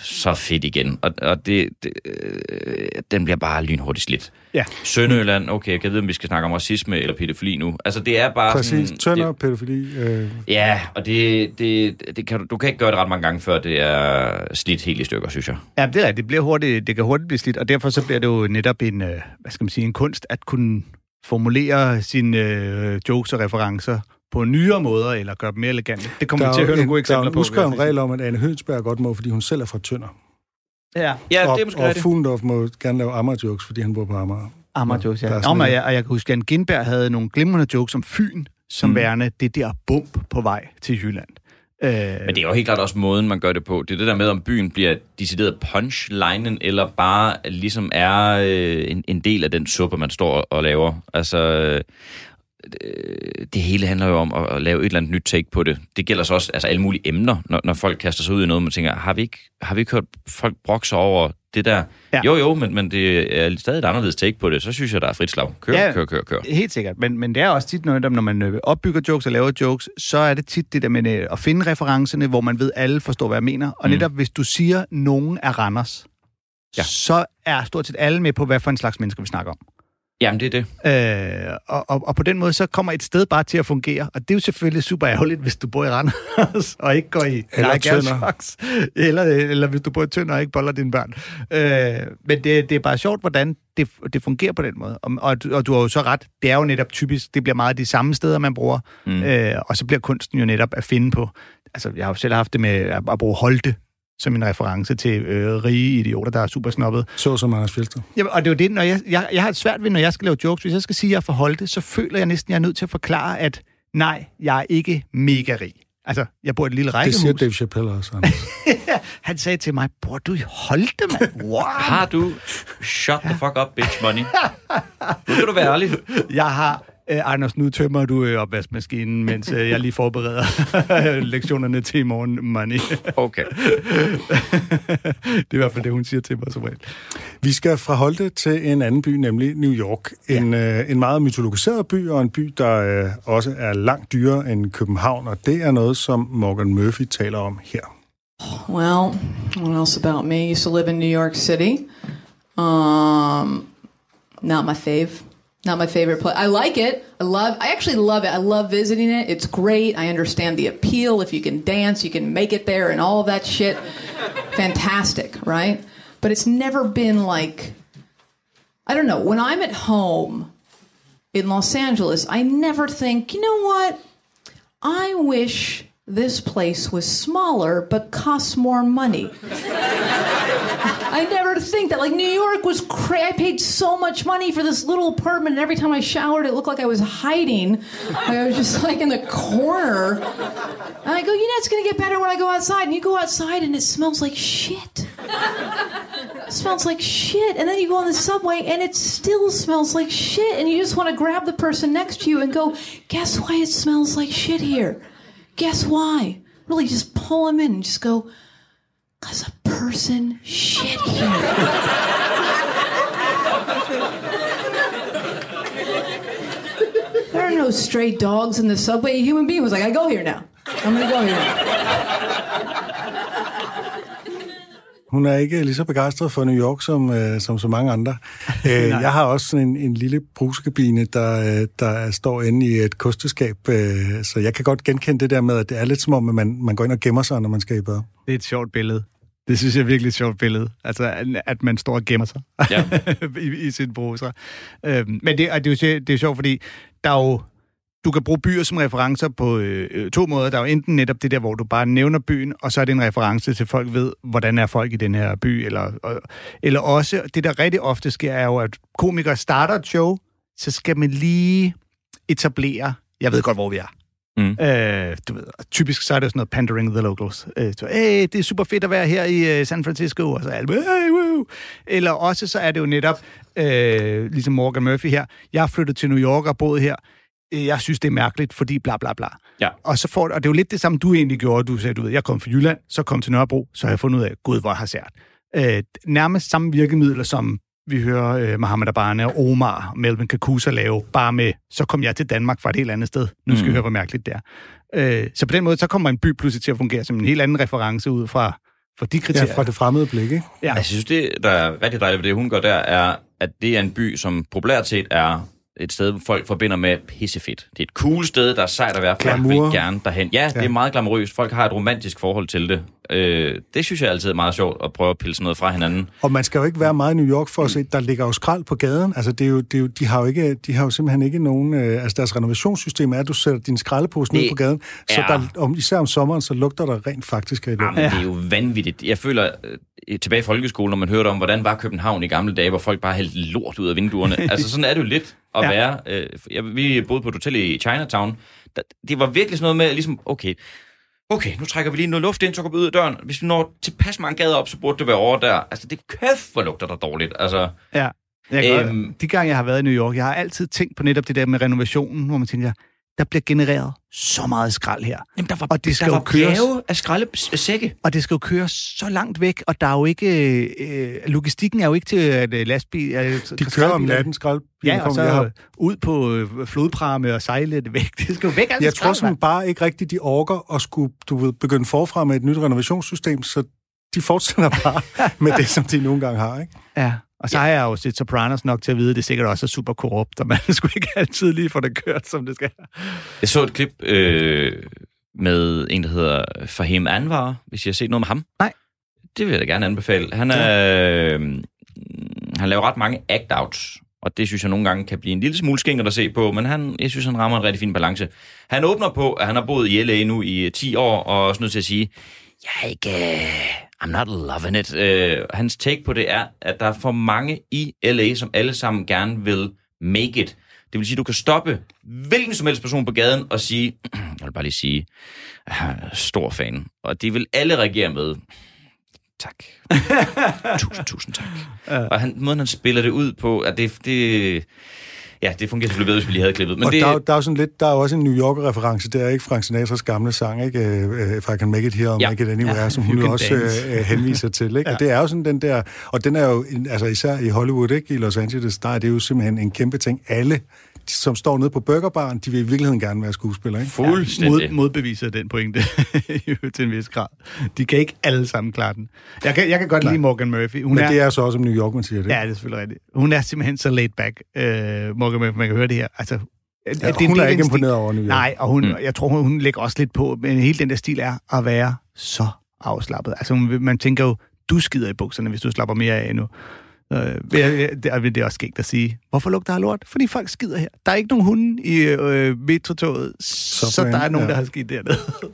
så fedt igen. Og, og det, det, øh, den bliver bare lynhurtigt slidt. Ja. Sønderjylland, okay, jeg kan vide, om vi skal snakke om racisme eller pædofili nu. Altså, det er bare Præcis. sådan... Tønder, det, pædofili. Øh, Ja, og det, det, det kan, du- du kan ikke gøre det ret mange gange, før det er slidt helt i stykker, synes jeg. Ja, det er. Det, bliver hurtigt, det kan hurtigt blive slidt, og derfor så bliver det jo netop en, øh, hvad skal man sige, en kunst at kunne formulere sine øh, jokes og referencer på nyere måder, eller gøre dem mere elegante. Det kommer vi til at høre nogle gode der er eksempler en på. uskreven regel om, at Anne Hønsberg godt må, fordi hun selv er fra Tønder. Ja, Ja, og, det er måske og. Fuglendorf må gerne lave Amager-jokes, fordi han bor på Amager. Amager jokes, Der er ja. sådan Nå, men en- jeg, og jeg kan huske, at Jan Gindberg havde nogle glimrende jokes om Fyn, som mm. værende det der bump på vej til Jylland. Øh, Men det er jo helt klart også måden, man gør det på. Det er det der med, om byen bliver decideret punchlinen, eller bare ligesom er øh, en, en del af den suppe, man står og laver. Altså, øh, det hele handler jo om at, at lave et eller andet nyt take på det. Det gælder så også altså alle mulige emner, når, når folk kaster sig ud i noget, man tænker, har vi ikke, har vi ikke hørt folk brokke sig over det der? Ja. Jo, jo, men, men det er stadig et anderledes take på det. Så synes jeg, der er frit slag. Kør, Ja. kør, kør, kør. Helt sikkert, men, men det er også tit noget, når man øh, opbygger jokes og laver jokes, så er det tit det der med øh, at finde referencerne, hvor man ved, at alle forstår, hvad jeg mener. Og Mm. netop hvis du siger, nogen er Randers. Ja. så er stort set alle med på, hvad for en slags mennesker vi snakker om. Jamen, det er det. Øh, og, og, og på den måde, så kommer et sted bare til at fungere. Og det er jo selvfølgelig super ærgerligt, hvis du bor i Randers, <laughs> og ikke går i Eller Tønder. Eller, eller hvis du bor i Tønder og ikke boller dine børn. Øh, men det, det er bare sjovt, hvordan det, det fungerer på den måde. Og, og, du- og du har jo så ret. Det er jo netop typisk, det bliver meget de samme steder, man bruger. Mm. Øh, og så bliver kunsten jo netop at finde på... Altså, jeg har jo selv haft det med at, at bruge Holte som en reference til øh, rige idioter, der er super snobbet. Så som Anders Fjeldsted. Jamen, og det er jo det, når jeg, jeg, jeg har et svært ved, når jeg skal lave jokes. Hvis jeg skal sige, at jeg er for Holte, så føler jeg næsten, at jeg er nødt til at forklare, at nej, jeg er ikke mega rig. Altså, jeg bor i et lille Det siger rækkehus. Dave Chappelle også, Anders. <laughs> Han sagde til mig, bor du i Holte, mand? Wow. <laughs> Har du shut the fuck up, bitch money? Nu skal du være ærlig. Jeg har... Øh, Anders, nu tømmer du øh, opvaskemaskinen, mens øh, jeg lige forbereder <laughs> lektionerne til i morgen, money. Okay. <laughs> det er i hvert fald det, hun siger til mig som regel. Vi skal fra Holte til en anden by, nemlig New York. En, øh, en meget mytologiseret by, og en by, der øh, også er langt dyrere end København, og det er noget, som Morgan Murphy taler om her. Well, what else about me? I used to live in New York City. Um, not my fave. Not my favorite place. I like it. I love. I actually love it. I love visiting it. It's great. I understand the appeal. If you can dance, you can make it there, and all that shit. <laughs> Fantastic, right? But it's never been like I don't know. When I'm at home in Los Angeles, I never think, you know what? I wish this place was smaller but costs more money. <laughs> <laughs> I never think that. Like New York was crazy. I paid so much money for this little apartment, and every time I showered, it looked like I was hiding. Like I was just like in the corner. And I go, you know, it's gonna get better when I go outside. And you go outside, and it smells like shit. It smells like shit. And then you go on the subway, and it still smells like shit. And you just want to grab the person next to you and go, guess why it smells like shit here? Guess why? Really, just pull them in and just go. Cause a person shit here. there are no stray dogs in the subway. A human being was like, I go here now. I'm gonna go here now. Hun er ikke lige så begejstret for New York som, øh, som så mange andre. <laughs> Øh, jeg har også sådan en, en lille brusekabine, der, øh, der står inde i et kosteskab, øh, så jeg kan godt genkende det der med, at det er lidt som om, at man, man går ind og gemmer sig, når man skal i bad. Det er et sjovt billede. Det synes jeg er virkelig et sjovt billede. Altså, at- man står og gemmer sig Ja. <laughs> i, i sin bruser. Øhm, men det, og det, er jo, det er jo sjovt, fordi der er jo, du kan bruge byer som referencer på øh, øh, to måder. Der er jo enten netop det der, hvor du bare nævner byen, og så er det en reference til, folk ved, hvordan er folk i den her by. Eller, og, eller også, det der rigtig ofte sker, er jo, at komikere starter et show, så skal man lige etablere, jeg ved godt, hvor vi er. Mm. Øh, du ved, typisk så er det jo sådan noget pandering the locals. Øh, så, hey, det er super fedt at være her i øh, San Francisco, og så hey, woo. Eller også så er det jo netop, øh, ligesom Morgan Murphy her, jeg er flyttet til New York og boet her, Øh, jeg synes, det er mærkeligt, fordi bla bla bla. Ja. Og, så får, og det er jo lidt det samme, du egentlig gjorde. Du sagde, du ved, jeg kom fra Jylland, så kom til Nørrebro, så har jeg fundet ud af, gud, hvor har sært. Øh, nærmest samme virkemidler, som vi hører øh, Mohammed Abane og Omar og Melvin Kakusa lave, bare med, så kom jeg til Danmark fra et helt andet sted. Nu skal mm. Mm. høre, hvor mærkeligt det er. Øh, så på den måde, så kommer en by pludselig til at fungere som en helt anden reference ud fra, fra de Ja, kriterier. fra det fremmede blik, ikke? Ja. Jeg synes, det, der er rigtig dejligt ved det, hun gør der, er, at det er en by, som populært set er et sted, folk forbinder med pissefedt. Det er et cool sted, der er sejt at være. Folk vil gerne derhen. Ja, det Ja. er meget glamourøst. Folk har et romantisk forhold til det. Øh, det synes jeg altid er meget sjovt at prøve at pille sådan noget fra hinanden. Og man skal jo ikke være meget i New York for at se, der ligger jo skrald på gaden. Altså, det er jo, det er jo, de, har jo ikke, de har jo simpelthen ikke nogen... Øh, altså, deres renovationssystem er, at du sætter din skraldepose ned Det på gaden. Så er- der, om, især om sommeren, så lugter der rent faktisk af det. Jamen, det er jo vanvittigt. Jeg føler, øh, tilbage i folkeskolen, når man hørte om, hvordan var København i gamle dage, hvor folk bare hældte lort ud af vinduerne. <laughs> altså, sådan er det jo lidt at Ja. være. Øh, jeg, vi boede på et hotel i Chinatown. Der, det var virkelig sådan noget med, ligesom, okay, okay, nu trækker vi lige noget luft ind, så går vi ud af døren. Hvis vi når tilpas mange gader op, så burde det være over der. Altså, det kæft, hvor lugter der dårligt. Altså, Ja. Jeg Øhm. øhm, de gange, jeg har været i New York, jeg har altid tænkt på netop det der med renovationen, hvor man tænker, der bliver genereret så meget skrald her. jamen, der var, Og det skal der jo var køres. af skraldesække. Og det skal jo køre så langt væk, og der er jo ikke... Øh, logistikken er jo ikke til at øh, lastbil... Øh, De kører om natten skrald. Ja, og så har, ud på øh, flodpramme og sejle det væk. <laughs> Det skal jo væk alt jeg tror simpelthen bare ikke rigtigt, de orker at skulle du ved, begynde forfra med et nyt renovationssystem, så de fortsætter bare <laughs> med det, som de nogle gange har. Ikke? Ja, og så har jeg jo set Sopranos nok til at vide, at det sikkert også er super korrupt, og man <laughs> skulle ikke altid lige få det kørt, som det skal. Jeg så et klip øh, med en, der hedder Fahim Anwar, hvis jeg har set noget med ham. Nej. Det vil jeg da gerne anbefale. Han, er, øh, han laver ret mange act-outs, og det synes jeg nogle gange kan blive en lille smule skængert at se på, men han, jeg synes, han rammer en rigtig fin balance. Han åbner på, at han har boet i LA nu i øh, 10 år, og er også nødt til at sige, jeg er ikke... øh, I'm not loving it. Øh, hans take på det er, at der er for mange i LA, som alle sammen gerne vil make it. Det vil sige, at du kan stoppe hvilken som helst person på gaden og sige, <clears throat> jeg vil bare lige sige, stor fan. Og de vil alle reagere med, tak. <laughs> tusind, tusind tak. Og han, måden, han spiller det ud på, at det, det ja, det fungerer selvfølgelig bedre, hvis vi lige havde klippet. Men og det, der, er der er jo sådan lidt, der er også en New Yorker-reference, det er ikke Frank Sinatras gamle sang, ikke? Uh, If I Can Make It Here, Ja. Make It Anywhere, Ja, som hun jo også Dance. uh, henviser til, ikke? <laughs> Ja. Og det er jo sådan den der, og den er jo, altså især i Hollywood, ikke? I Los Angeles, der er det jo simpelthen en kæmpe ting. Alle, som står nede på burgerbaren, de vil i virkeligheden gerne være skuespillere, ikke? fuldstændig. Mod, modbeviser den pointe <laughs> til en vis grad. De kan ikke alle sammen klare den. Jeg kan, jeg kan godt Nej. lide Morgan Murphy. Hun Men er, det er så også om New York, man siger det. Ja, det er selvfølgelig rigtigt. Hun er simpelthen så laid back, øh, Morgan Murphy. Man kan høre det her. Altså, Ja, det hun del er ikke imponeret over New York. Nej, og hun, Mm. jeg tror, hun, hun lægger også lidt på, men hele den der stil er at være så afslappet. Altså, hun, man tænker jo, du skider i bukserne, hvis du slapper mere af nu. Øh, det, er- det, er- også skægt at sige. Hvorfor lugter der lort? Fordi folk skider her. Der er ikke nogen hunde i øh, metrotoget, så, så der er nogen, ja. der har skidt dernede. <laughs>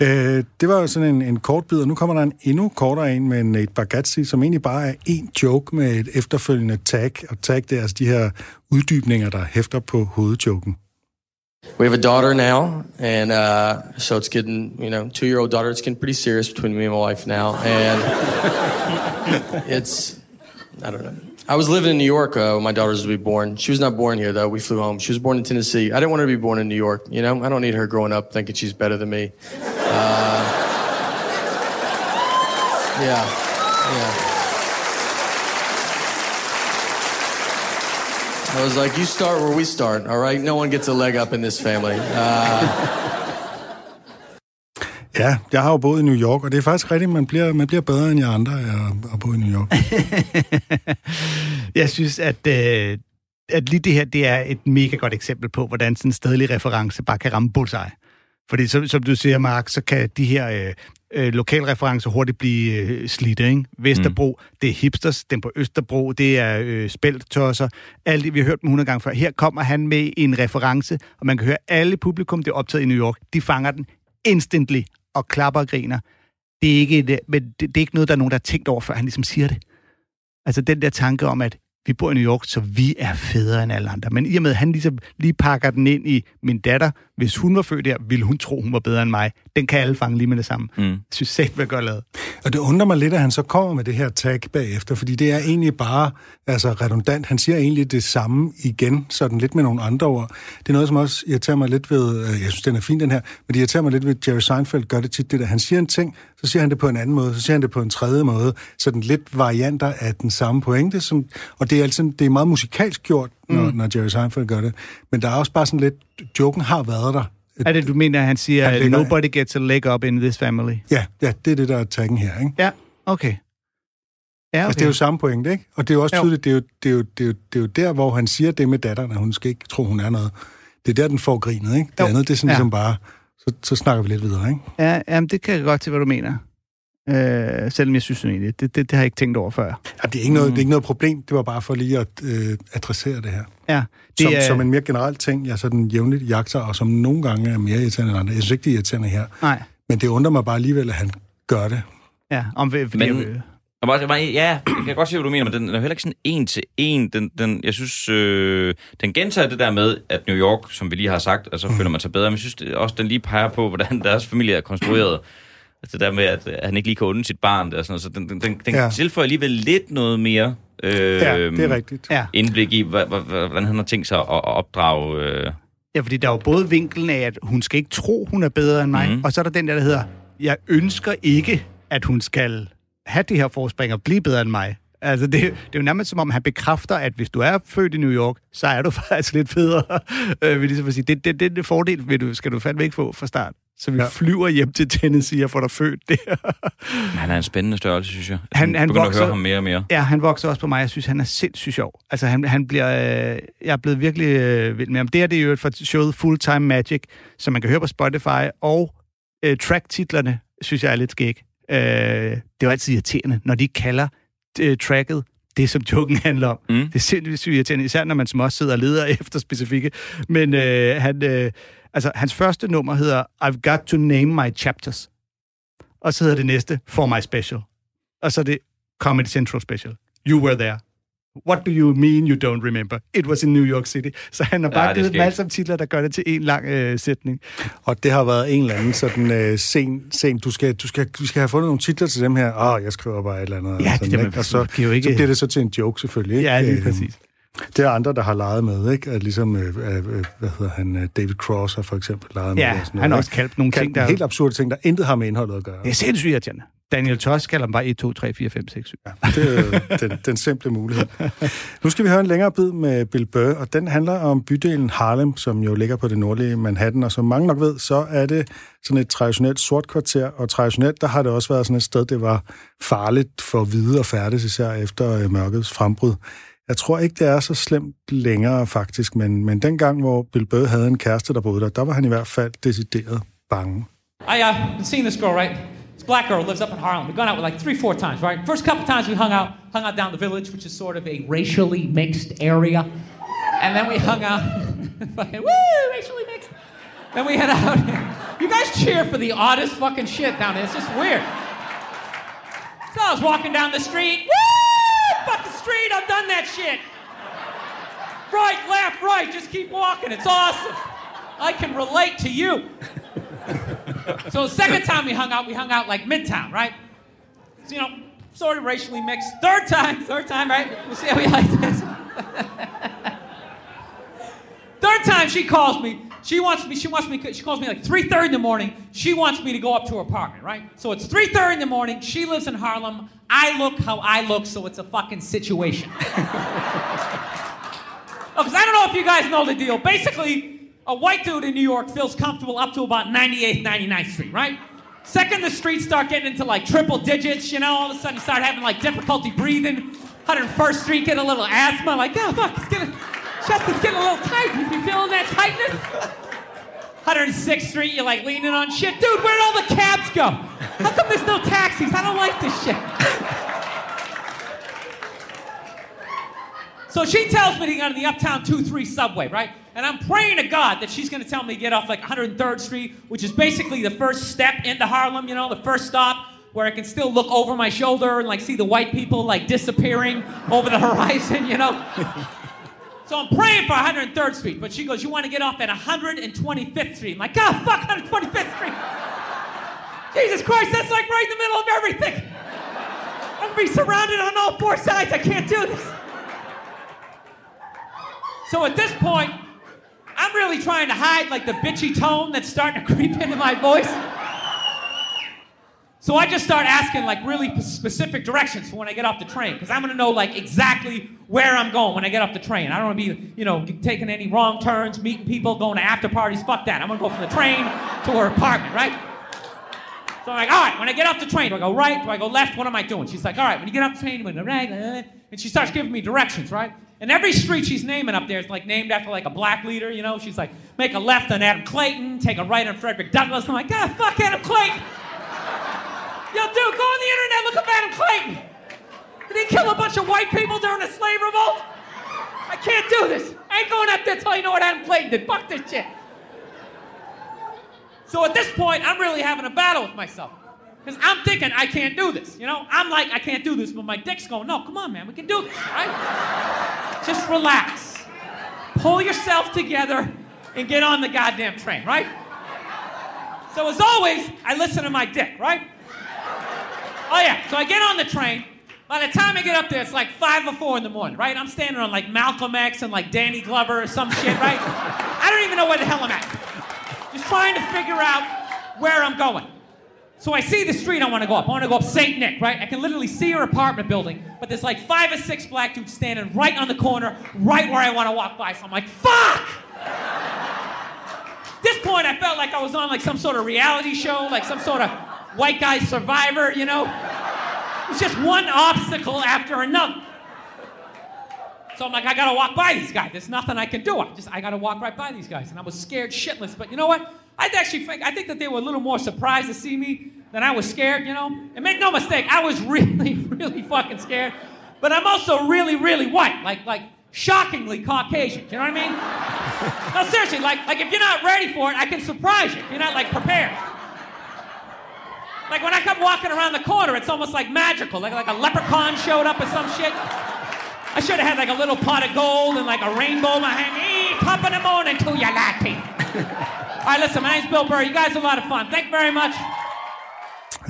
Øh, det var jo sådan en, en kort bid, og nu kommer der en endnu kortere en med Nate Bargatze, som egentlig bare er en joke med et efterfølgende tag. Og tag, det er altså de her uddybninger, der hæfter på hovedjoken. We have a daughter now, and uh, so it's getting, you know, two-year-old daughter. It's getting pretty serious between me and my wife now, and <laughs> it's, I don't know. I was living in New York uh, when my daughter was to be born. She was not born here though. We flew home. She was born in Tennessee. I didn't want her to be born in New York. You know, I don't need her growing up thinking she's better than me. Uh, yeah, yeah. I was like, you start where we start, all right? No one gets a leg up in this family. Uh, Ja, jeg har jo boet i New York, og det er faktisk rigtigt, man bliver, man bliver bedre end jeg andre af at bo i New York. <laughs> Jeg synes, at, øh, at lige det her, det er et mega godt eksempel på, hvordan sådan en stedlig reference bare kan ramme bullseye. Fordi som, som du siger, Mark, så kan de her øh, øh, lokalreferencer hurtigt blive øh, slidte, ikke? Vesterbro, mm. det er hipsters, den på Østerbro, det er øh, spælttosser, alt det, vi har hørt dem 100 gange før. Her kommer han med en reference, og man kan høre alle publikum, det er optaget i New York, de fanger den instantly og klapper og griner. Det er ikke, et, men det, det er ikke noget, der er nogen, der har tænkt over, før han ligesom siger det. Altså den der tanke om, at vi bor i New York, så vi er federe end alle andre. Men i og med, at han ligesom lige pakker den ind i min datter, hvis hun var født der, ville hun tro, hun var bedre end mig. Den kan alle fange lige med det samme. Mm. Jeg synes sæt, hvad godt lavet. Og det undrer mig lidt, at han så kommer med det her tag bagefter, fordi det er egentlig bare altså, redundant. Han siger egentlig det samme igen, sådan lidt med nogle andre ord. Det er noget, som også irriterer mig lidt ved, øh, jeg synes, den er fin, den her, men det irriterer mig lidt ved, at Jerry Seinfeld gør det tit, det der. Han siger en ting, så siger han det på en anden måde, så siger han det på en tredje måde. Sådan lidt varianter af den samme pointe, som, og det er, altså, det er meget musikalsk gjort, når, mm. når Jerry Seinfeld gør det. Men der er også bare sådan lidt, joken har været der. Er det, du mener, at han siger, Han lægger- nobody gets a leg up in this family? Ja, ja, det er det, der er taggen her, ikke? Ja, okay. Ja, okay. Altså, det er jo samme pointe, ikke? Og det er jo også Jo. tydeligt, det er jo, det, er jo, det, er jo, det er jo der, hvor han siger det med datteren, at hun skal ikke tro, hun er noget. Det er der, den får grinet, ikke? Det Jo. andet, det er sådan Ja. ligesom bare, så, så snakker vi lidt videre, ikke? Ja, jamen, det kan jeg godt til, hvad du mener. Øh, selvom jeg synes egentlig, det, det, det har jeg ikke tænkt over før. Ja, det, er ikke noget, det er ikke noget problem, det var bare for lige at øh, adressere det her. Ja, Det det som, er, som en mere generel ting, jeg sådan jævnligt jagter, og som nogle gange er mere irriterende end andre. Jeg synes ikke, det er irriterende her. Nej, Men det undrer mig bare alligevel, at han gør det. ja, om, fordi Men- bare, ja, jeg kan godt se, hvad du mener, men den er jo heller ikke sådan en til en. Den, den, jeg synes, øh, den gentager det der med, at New York, som vi lige har sagt, altså føler man sig bedre, men jeg synes det, også, den lige peger på, hvordan deres familie er konstrueret. Altså det der med, at, han ikke lige kan unde sit barn. Der, sådan, noget. så den, den, den, den Ja. tilføjer alligevel lidt noget mere øh, Ja, det er rigtigt. ja. indblik i, hvordan han har tænkt sig at, at opdrage... Øh, ja, fordi der er jo både vinklen af, at hun skal ikke tro, hun er bedre end mig, mm. og så er der den der, der hedder, jeg ønsker ikke, at hun skal have det her forspring og blive bedre end mig. Altså, det, det er jo nærmest som om, han bekræfter, at hvis du er født i New York, så er du <laughs> faktisk lidt federe. Øh, vil ligesom at sige. Det, det, det, det fordel vil du, skal du fandme ikke få fra start. Så vi Ja. flyver hjem til Tennessee og får dig født der. men han er en spændende størrelse, synes jeg. Han- Han, han begynder vokser- at høre ham mere og mere. Ja, han vokser også på mig. Jeg synes, han er sindssygt sjov. Altså, han, han bliver... Øh, jeg er blevet virkelig øh, vild med ham. Det her det er jo fra showet Full Time Magic, som man kan høre på Spotify, og øh, track-titlerne synes jeg er lidt skæg. Øh, det er jo altid irriterende, når de kalder øh, tracket det, som joken <laughs> handler om. Mm. Det er sindssygt irriterende, især når man som også sidder og leder <laughs> efter specifikke. Men øh, han, øh, altså, hans første nummer hedder I've Got to Name My Chapters. Og så hedder det næste For My Special. Og så er det Comedy Central Special. You were there. What do you mean you don't remember? It was in New York City. Så han har Ja, bare det er givet dem alle sammen titler, der gør det til en lang øh, sætning. Og det har været en eller anden sådan øh, sen, sen du, skal, du, skal, du skal have fundet nogle titler til dem her. Åh, oh, jeg skriver bare et eller andet. Ja, det sådan, med- ikke? Og så, man jo ikke- så bliver det så til en joke selvfølgelig. Ikke? Ja, lige Øh, præcis. Det er andre, der har leget med, ikke? At ligesom, øh, øh, hvad hedder han, øh, David Cross har for eksempel leget med. Ja, og sådan han har også kaldt nogle ting, der... helt absurde ting, der intet har med indholdet at gøre. Det er sindssygt irriterende. Daniel Tosh kalder dem bare 1, 2, 3, 4, 5, 6, 7. Ja, det er jo den, den simple mulighed. Nu skal vi høre en længere bid med Bill Burr, og den handler om bydelen Harlem, som jo ligger på det nordlige Manhattan, og som mange nok ved, så er det sådan et traditionelt sort kvarter, og traditionelt, der har det også været sådan et sted, det var farligt for hvide at færdes, især efter øh, mørkets frembrud. Jeg tror ikke, det er så slemt længere faktisk, men, men dengang, hvor Bill Burr havde en kæreste, der boede der, der var han i hvert fald decideret bange. I uh, been seeing this girl, right? This black girl lives up in Harlem. We've gone out with like three, four times, right? First couple times we hung out, hung out down the village, which is sort of a racially mixed area. And then we hung out, <laughs> fucking, woo, racially mixed. Then we head out. <laughs> You guys cheer for the oddest fucking shit down there. It's just weird. So I was walking down the street. Woo! Fuck the street. I've done that shit. Right, left, right. Just keep walking. It's awesome. I can relate to you. so the second time we hung out, we hung out like Midtown, right? So, you know, sort of racially mixed. Third time, third time, right? We'll see how we like this. <laughs> Third time she calls me. She wants me. She wants me. She calls me like 3:30 in the morning. She wants me to go up to her apartment, right? So it's 3:30 in the morning. She lives in Harlem. I look how I look, so it's a fucking situation. <laughs> Oh, because I don't know if you guys know the deal. Basically, a white dude in New York feels comfortable up to about 98th, 99th Street, right? Second the streets start getting into like triple digits, you know, all of a sudden you start having like difficulty breathing. 101st Street get a little asthma, like, yeah, fuck, it's getting, chest is getting a little tight. You feeling that tightness? 106th Street, you're like leaning on shit. Dude, where'd all the cabs go? How come there's no taxis? I don't like this shit. So she tells me to get on the Uptown 2-3 subway, right? And I'm praying to God that she's gonna tell me to get off like 103rd Street, which is basically the first step into Harlem, you know, the first stop where I can still look over my shoulder and like see the white people like disappearing over the <laughs> horizon, you know? So I'm praying for 103rd Street, but she goes, You wanna get off at 125th Street? I'm like, God, fuck 125th Street. Jesus Christ, that's like right in the middle of everything. I'm gonna be surrounded on all four sides. I can't do this. So at this point, I'm really trying to hide like the bitchy tone that's starting to creep into my voice. So I just start asking like really specific directions for when I get off the train, because I'm gonna know like exactly where I'm going when I get off the train. I don't wanna be, you know, taking any wrong turns, meeting people, going to after parties. Fuck that. I'm gonna go from the train to her apartment, right? So I'm like, all right, when I get off the train, do I go right? Do I go left? What am I doing? She's like, all right, when you get off the train, you go right. uh," And she starts giving me directions, right? And every street she's naming up there is like named after like a black leader, you know? She's like, make a left on Adam Clayton, take a right on Frederick Douglass. I'm like, God, fuck Adam Clayton. Yo, dude, go on the internet, look up Adam Clayton. Did he kill a bunch of white people during the slave revolt? I can't do this. I ain't going up there till you know what Adam Clayton did. Fuck this shit. So at this point, I'm really having a battle with myself. Because I'm thinking I can't do this. You know, I'm like, I can't do this, but my dick's going, no, come on, man, we can do this, right? Just relax. Pull yourself together and get on the goddamn train, right? So as always, I listen to my dick, right? Oh yeah, so I get on the train. By the time I get up there, it's like five or four in the morning, right? I'm standing on like Malcolm X and like Danny Glover or some shit, right? I don't even know where the hell I'm at. Just trying to figure out where I'm going. So I see the street I want to go up. I want to go up St. Nick, right? I can literally see her apartment building, but there's like five or six black dudes standing right on the corner, right where I want to walk by. So I'm like, fuck! At this point, I felt like I was on like some sort of reality show, like some sort of white guy survivor, you know? It's just one obstacle after another. So I'm like, I gotta walk by these guys. There's nothing I can do. I just, I gotta walk right by these guys. And I was scared shitless. But you know what? I actually think, I think that they were a little more surprised to see me than I was scared, you know? And make no mistake, I was <laughs> really, really fucking scared. But I'm also really, really white. Like, like, shockingly Caucasian. You know what I mean? <laughs> no, seriously, like, like if you're not ready for it, I can surprise you. If you're not like prepared. Like when I come walking around the corner, it's almost like magical. Like, like a leprechaun showed up or some shit. I should have had like a little pot of gold and like a rainbow in my hand. Hey, top of the morning to you, latte. <laughs> All right, listen, my name's Bill Burr. You guys are a lot of fun. Thank you very much.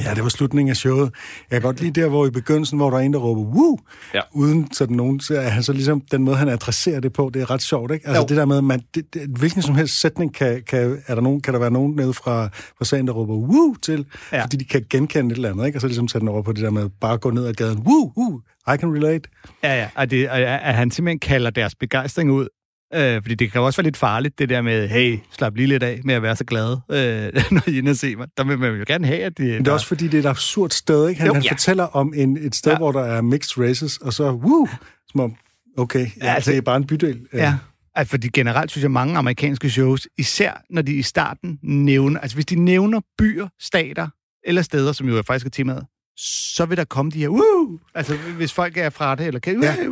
Ja, det var slutningen af showet. Jeg kan godt lide der, hvor i begyndelsen, hvor der er en, der råber, woo! Ja. Uden sådan nogen, så er han så ligesom, den måde, han adresserer det på, det er ret sjovt, ikke? Altså Jo. det der med, man, det, det, hvilken som helst sætning kan, kan, er der nogen, kan der være nogen nede fra, fra sagen, der råber woo til, ja. Fordi de kan genkende et eller andet, ikke? Og så ligesom sætte den over på det der med bare at gå ned ad gaden, woo, woo, I can relate. Ja, ja. Og det, og at han simpelthen kalder deres begejstring ud. Øh, fordi det kan jo også være lidt farligt, det der med, hey, slap lige lidt af med at være så glad, øh, <laughs> når I er inde og se mig. Der vil man jo gerne have, at de... Men det er også fordi, det er et absurd sted, ikke? Han, Jo, han ja. fortæller om en, et sted, ja. Hvor der er mixed races, og så woo, som om, okay, ja, altså, det er bare en bydel. Ja. Altså, fordi generelt synes jeg, mange amerikanske shows, især når de i starten nævner, altså hvis de nævner byer, stater eller steder, som jo faktisk er temaet, så vil der komme de her, woo! Altså, hvis folk er fra det, eller kan, Ja. ja.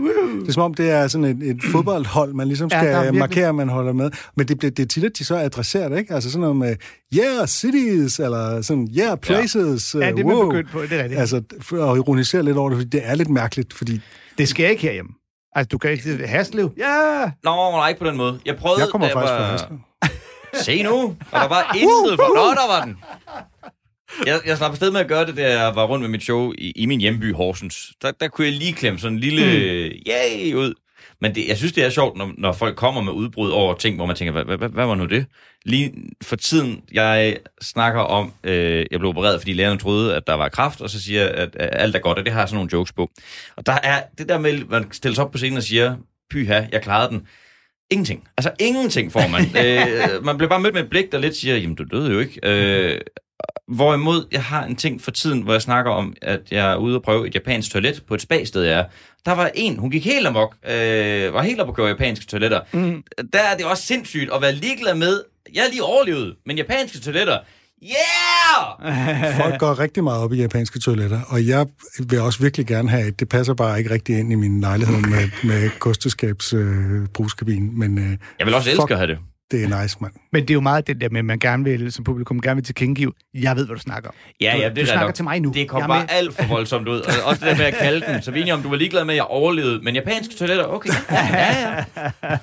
Det er som om, det er sådan et, et fodboldhold, man ligesom Ja, skal ja, virkelig- markere, at man holder med. Men det, det, det er tit, at de så adresserer det, ikke? Altså sådan noget med, yeah, cities, eller sådan, yeah, places. Ja, øh, det er man wow. begyndt på, det er rigtigt. Altså, at ironisere lidt over det, fordi det er lidt mærkeligt, fordi Det sker ikke herhjemme. Altså, du kan ikke... Haslev? Ja! Nå, nej, ikke på den måde. Jeg prøvede... jeg kommer faktisk var... fra Haslev. Se nu, og der var <laughs> intet for... Nå, der var den. Jeg, jeg slap afsted med at gøre det, da jeg var rundt med mit show i, i min hjemby Horsens. Der, der kunne jeg lige klemme sådan en lille mm. yay ud. Men det, jeg synes, det er sjovt, når, når folk kommer med udbrud over ting, hvor man tænker, hvad, hvad, hvad, var nu det? Lige for tiden, jeg snakker om, øh, jeg blev opereret, fordi lægerne troede, at der var kraft, og så siger jeg, at, at alt er godt, og det har jeg sådan nogle jokes på. Og der er det der med, at man stiller sig op på scenen og siger, pyha, jeg klarede den. Ingenting. Altså ingenting får man. <laughs> øh, man bliver bare mødt med et blik, der lidt siger, jamen du døde jo ikke. Øh, hvorimod jeg har en ting for tiden, hvor jeg snakker om, at jeg er ude og prøve et japansk toilet på et spa-sted, jeg er. Der var en, hun gik helt amok, øh, var helt op at køre japanske toiletter. Mm. Der er det også sindssygt at være ligeglad med, jeg er lige overlevet, men japanske toiletter, yeah! <laughs> folk går rigtig meget op i japanske toiletter, og jeg vil også virkelig gerne have et. Det passer bare ikke rigtig ind i min lejlighed med, med kosteskabs øh, brugskabine, men øh, Jeg vil også Fuck. elske at have det. Det er nice, mand. Men det er jo meget det der med, at man gerne vil, som publikum gerne vil tilkendegive, jeg ved, hvad du snakker om. Ja, Du- ja, du det er snakker nok. til mig nu. Det kom Jeg er bare med. alt for voldsomt ud. Og også det der med at kalde den. Så vi er om, du var ligeglad med, at jeg overlevede. Men japanske toiletter, okay. <laughs> Ja, ja.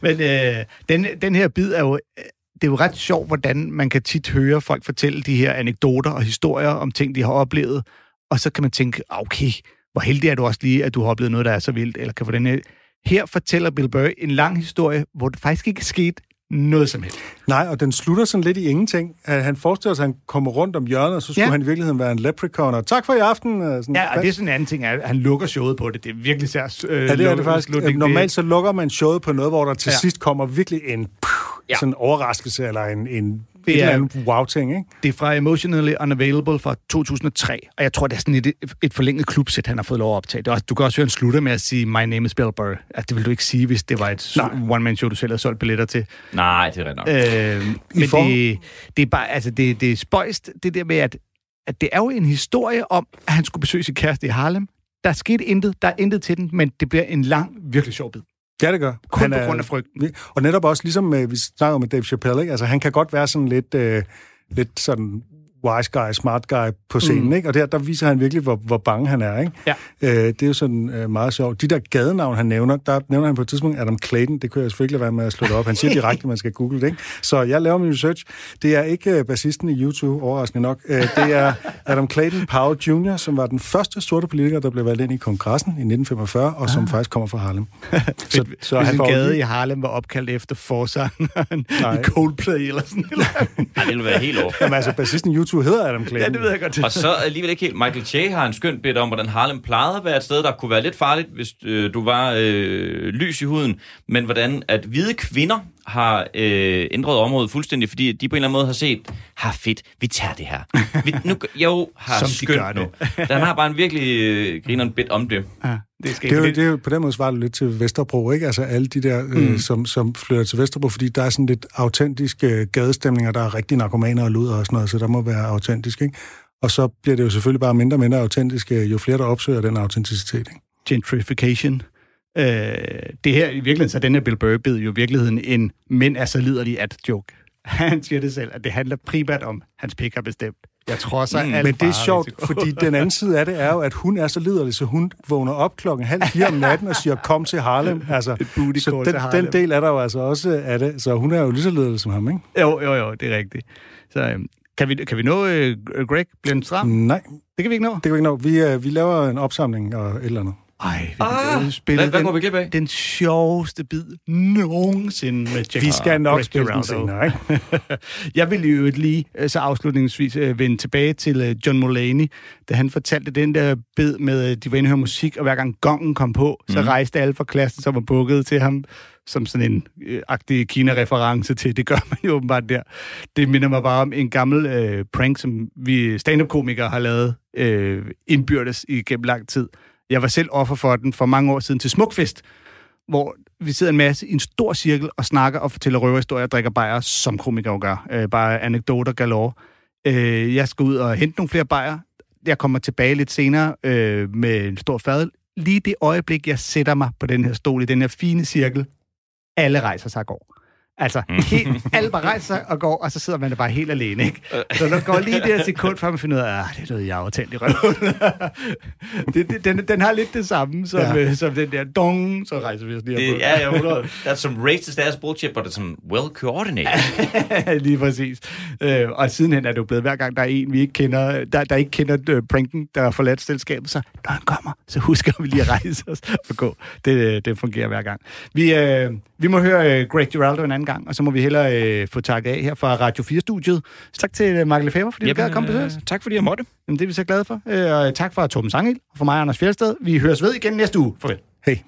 Men øh, den, den her bid er jo... øh, Det er jo ret sjovt, hvordan man kan tit høre folk fortælle de her anekdoter og historier om ting, de har oplevet. Og så kan man tænke, "Ah, okay, hvor heldig er du også lige, at du har oplevet noget, der er så vildt. Eller kan få den her... Her fortæller Bill Burr en lang historie, hvor det faktisk ikke er sket noget som helst. Nej, og den slutter sådan lidt i ingenting. At Han forestiller sig, at han kommer rundt om hjørnet, og så skulle Ja. han i virkeligheden være en leprechaun, og tak for i aften. og Sådan, Ja, og det er sådan en anden ting, at han lukker showet på det. Det er virkelig særs. Øh, Ja, det er det faktisk. slutning. Normalt så lukker man showet på noget, hvor der til Ja. sidst kommer virkelig en puh, Ja. sådan overraskelse, eller en, en Det et er- eller andet wow-ting, ikke? Det er fra Emotionally Unavailable fra 2003, og jeg tror, det er sådan et, et forlænget klubsæt, han har fået lov at optage. Det er også, du kan også høre, han slutter med at sige, My name is Bill Burr. Altså, det vil du ikke sige, hvis det var et one-man-show, du selv har solgt billetter til. Nej, det er rigtigt nok. Øh, men form- det, det er bare, altså, det, det er spøjst, det der med, at, at det er jo en historie om, at han skulle besøge sin kæreste i Harlem. Der er sket intet, der er intet til den, men det bliver en lang, virkelig sjov bid. Ja, det gør. Kun på grund af frygten. Og netop også, ligesom øh, vi snakker med Dave Chappelle, ikke? Altså, han kan godt være sådan lidt, øh, lidt sådan wise guy, smart guy på scenen, mm. ikke? Og der, der viser han virkelig, hvor, hvor bange han er, ikke? Ja. Øh, det er jo sådan øh, meget sjovt. De der gadenavn, han nævner, der nævner han på et tidspunkt Adam Clayton. Det kunne jeg selvfølgelig ikke lade være med at slå det op. Han siger <laughs> direkte, at man skal google det, ikke? Så jeg laver min research. Det er ikke øh, bassisten i YouTube, overraskende nok. Øh, det er Adam Clayton Powell Jr., som var den første sorte politiker, der blev valgt ind i kongressen i 1945, og som faktisk kommer fra Harlem. <laughs> så, Så Hvis en får gade i Harlem var opkaldt efter forsangeren Nej. i Coldplay eller sådan noget. <laughs> Ej, det ville være helt over. Jamen altså, bassisten i YouTube hedder Adam Clayton. Ja, det ved jeg godt. Og så alligevel ikke helt. Michael Che har en skønt bit om, hvordan Harlem plejede at være et sted, der kunne være lidt farligt, hvis øh, du var øh, lys i huden, men hvordan at hvide kvinder har øh, ændret området fuldstændig, fordi de på en eller anden måde har set, har fedt, vi tager det her. Vi, nu, jo, har Som de skønt gør nu. det. Den har bare en virkelig øh, grineren bit om det. Ja, det Det er, jo, det er jo på den måde svarer det lidt til Vesterbro, ikke? Altså alle de der, mm. øh, som, som flytter til Vesterbro, fordi der er sådan lidt autentiske øh, gadestemninger, der er rigtig narkomaner og luder og sådan noget, så der må være autentisk, ikke? Og så bliver det jo selvfølgelig bare mindre og mindre autentisk, øh, jo flere der opsøger den autenticitet, ikke? gentrification. Øh, det her, i virkeligheden, så den her Bill Burr bid jo i virkeligheden en mænd er så liderlige at joke. <laughs> Han siger det selv, at det handler primært om, hans pik har bestemt. Jeg tror så, mm, Men det er sjovt, fordi den anden side af det er jo, at hun er så liderlig, så hun vågner op klokken halv fire om natten og siger, kom til Harlem. <laughs> Altså, booty så den, til Harlem. den del er der jo altså også af det, så hun er jo lige så liderlig som ham, ikke? Jo, jo, jo, det er rigtigt. Så øh, kan vi, kan vi nå øh, Greg Blind Stram? Nej, Det kan vi ikke nå. det kan vi ikke nå. Vi, øh, vi laver en opsamling og et eller andet. Ej, vi Ah, spille hvad, hvad den, går vi glip af? den sjoveste bid nogensinde med Jack Vi skal nok spille den senere, ikke? <laughs> Jeg vil jo lige øh, så afslutningsvis øh, vende tilbage til øh, John Mulaney, da han fortalte den der bid med, de var inde og høre musik, og hver gang gongen kom på, så Mhm. rejste alle fra klassen, som var bukket til ham, som sådan en øh, agtig Kina-reference til. Det gør man jo åbenbart der. Det minder mig bare om en gammel øh, prank, som vi stand-up-komikere har lavet øh, indbyrdes igennem lang tid. Jeg var selv offer for den for mange år siden til Smukfest, hvor vi sidder en masse i en stor cirkel og snakker og fortæller røverhistorier og drikker bajer, som komikere gør. Øh, bare anekdoter galore. Øh, jeg skal ud og hente nogle flere bajer. Jeg kommer tilbage lidt senere øh, med en stor fadel. Lige det øjeblik, jeg sætter mig på den her stol i den her fine cirkel, alle rejser sig og går. Altså, helt, alle bare rejser sig og går, og så sidder man der bare helt alene, ikke? Så der går lige det her sekund, før man finder ud af, at det er noget, jeg har tændt i røven. <laughs> det, det, den, den har lidt det samme som, ja. øh, som den der dong, så rejser vi os lige Det, op. ja, ja, 100. That's some racist ass bullshit, but it's some well coordinated. <laughs> lige præcis. Øh, og sidenhen er det jo blevet, hver gang der er en, vi ikke kender, der, der ikke kender øh, pranken, der har forladt selskabet, så når han kommer, så husker vi lige at rejse os og gå. Det, det fungerer hver gang. Vi, øh, vi må høre øh, Greg Giraldo en anden gang, og så må vi hellere øh, få takket af her fra Radio 4-studiet. Så tak til øh, Mark Lefebvre, fordi du gad at komme øh, besøg. tak fordi jeg måtte. Jamen, det er vi så glade for. Øh, og tak fra Torben Sangel og fra mig, Anders Fjeldsted. Vi høres ved igen næste uge. Farvel. Hej.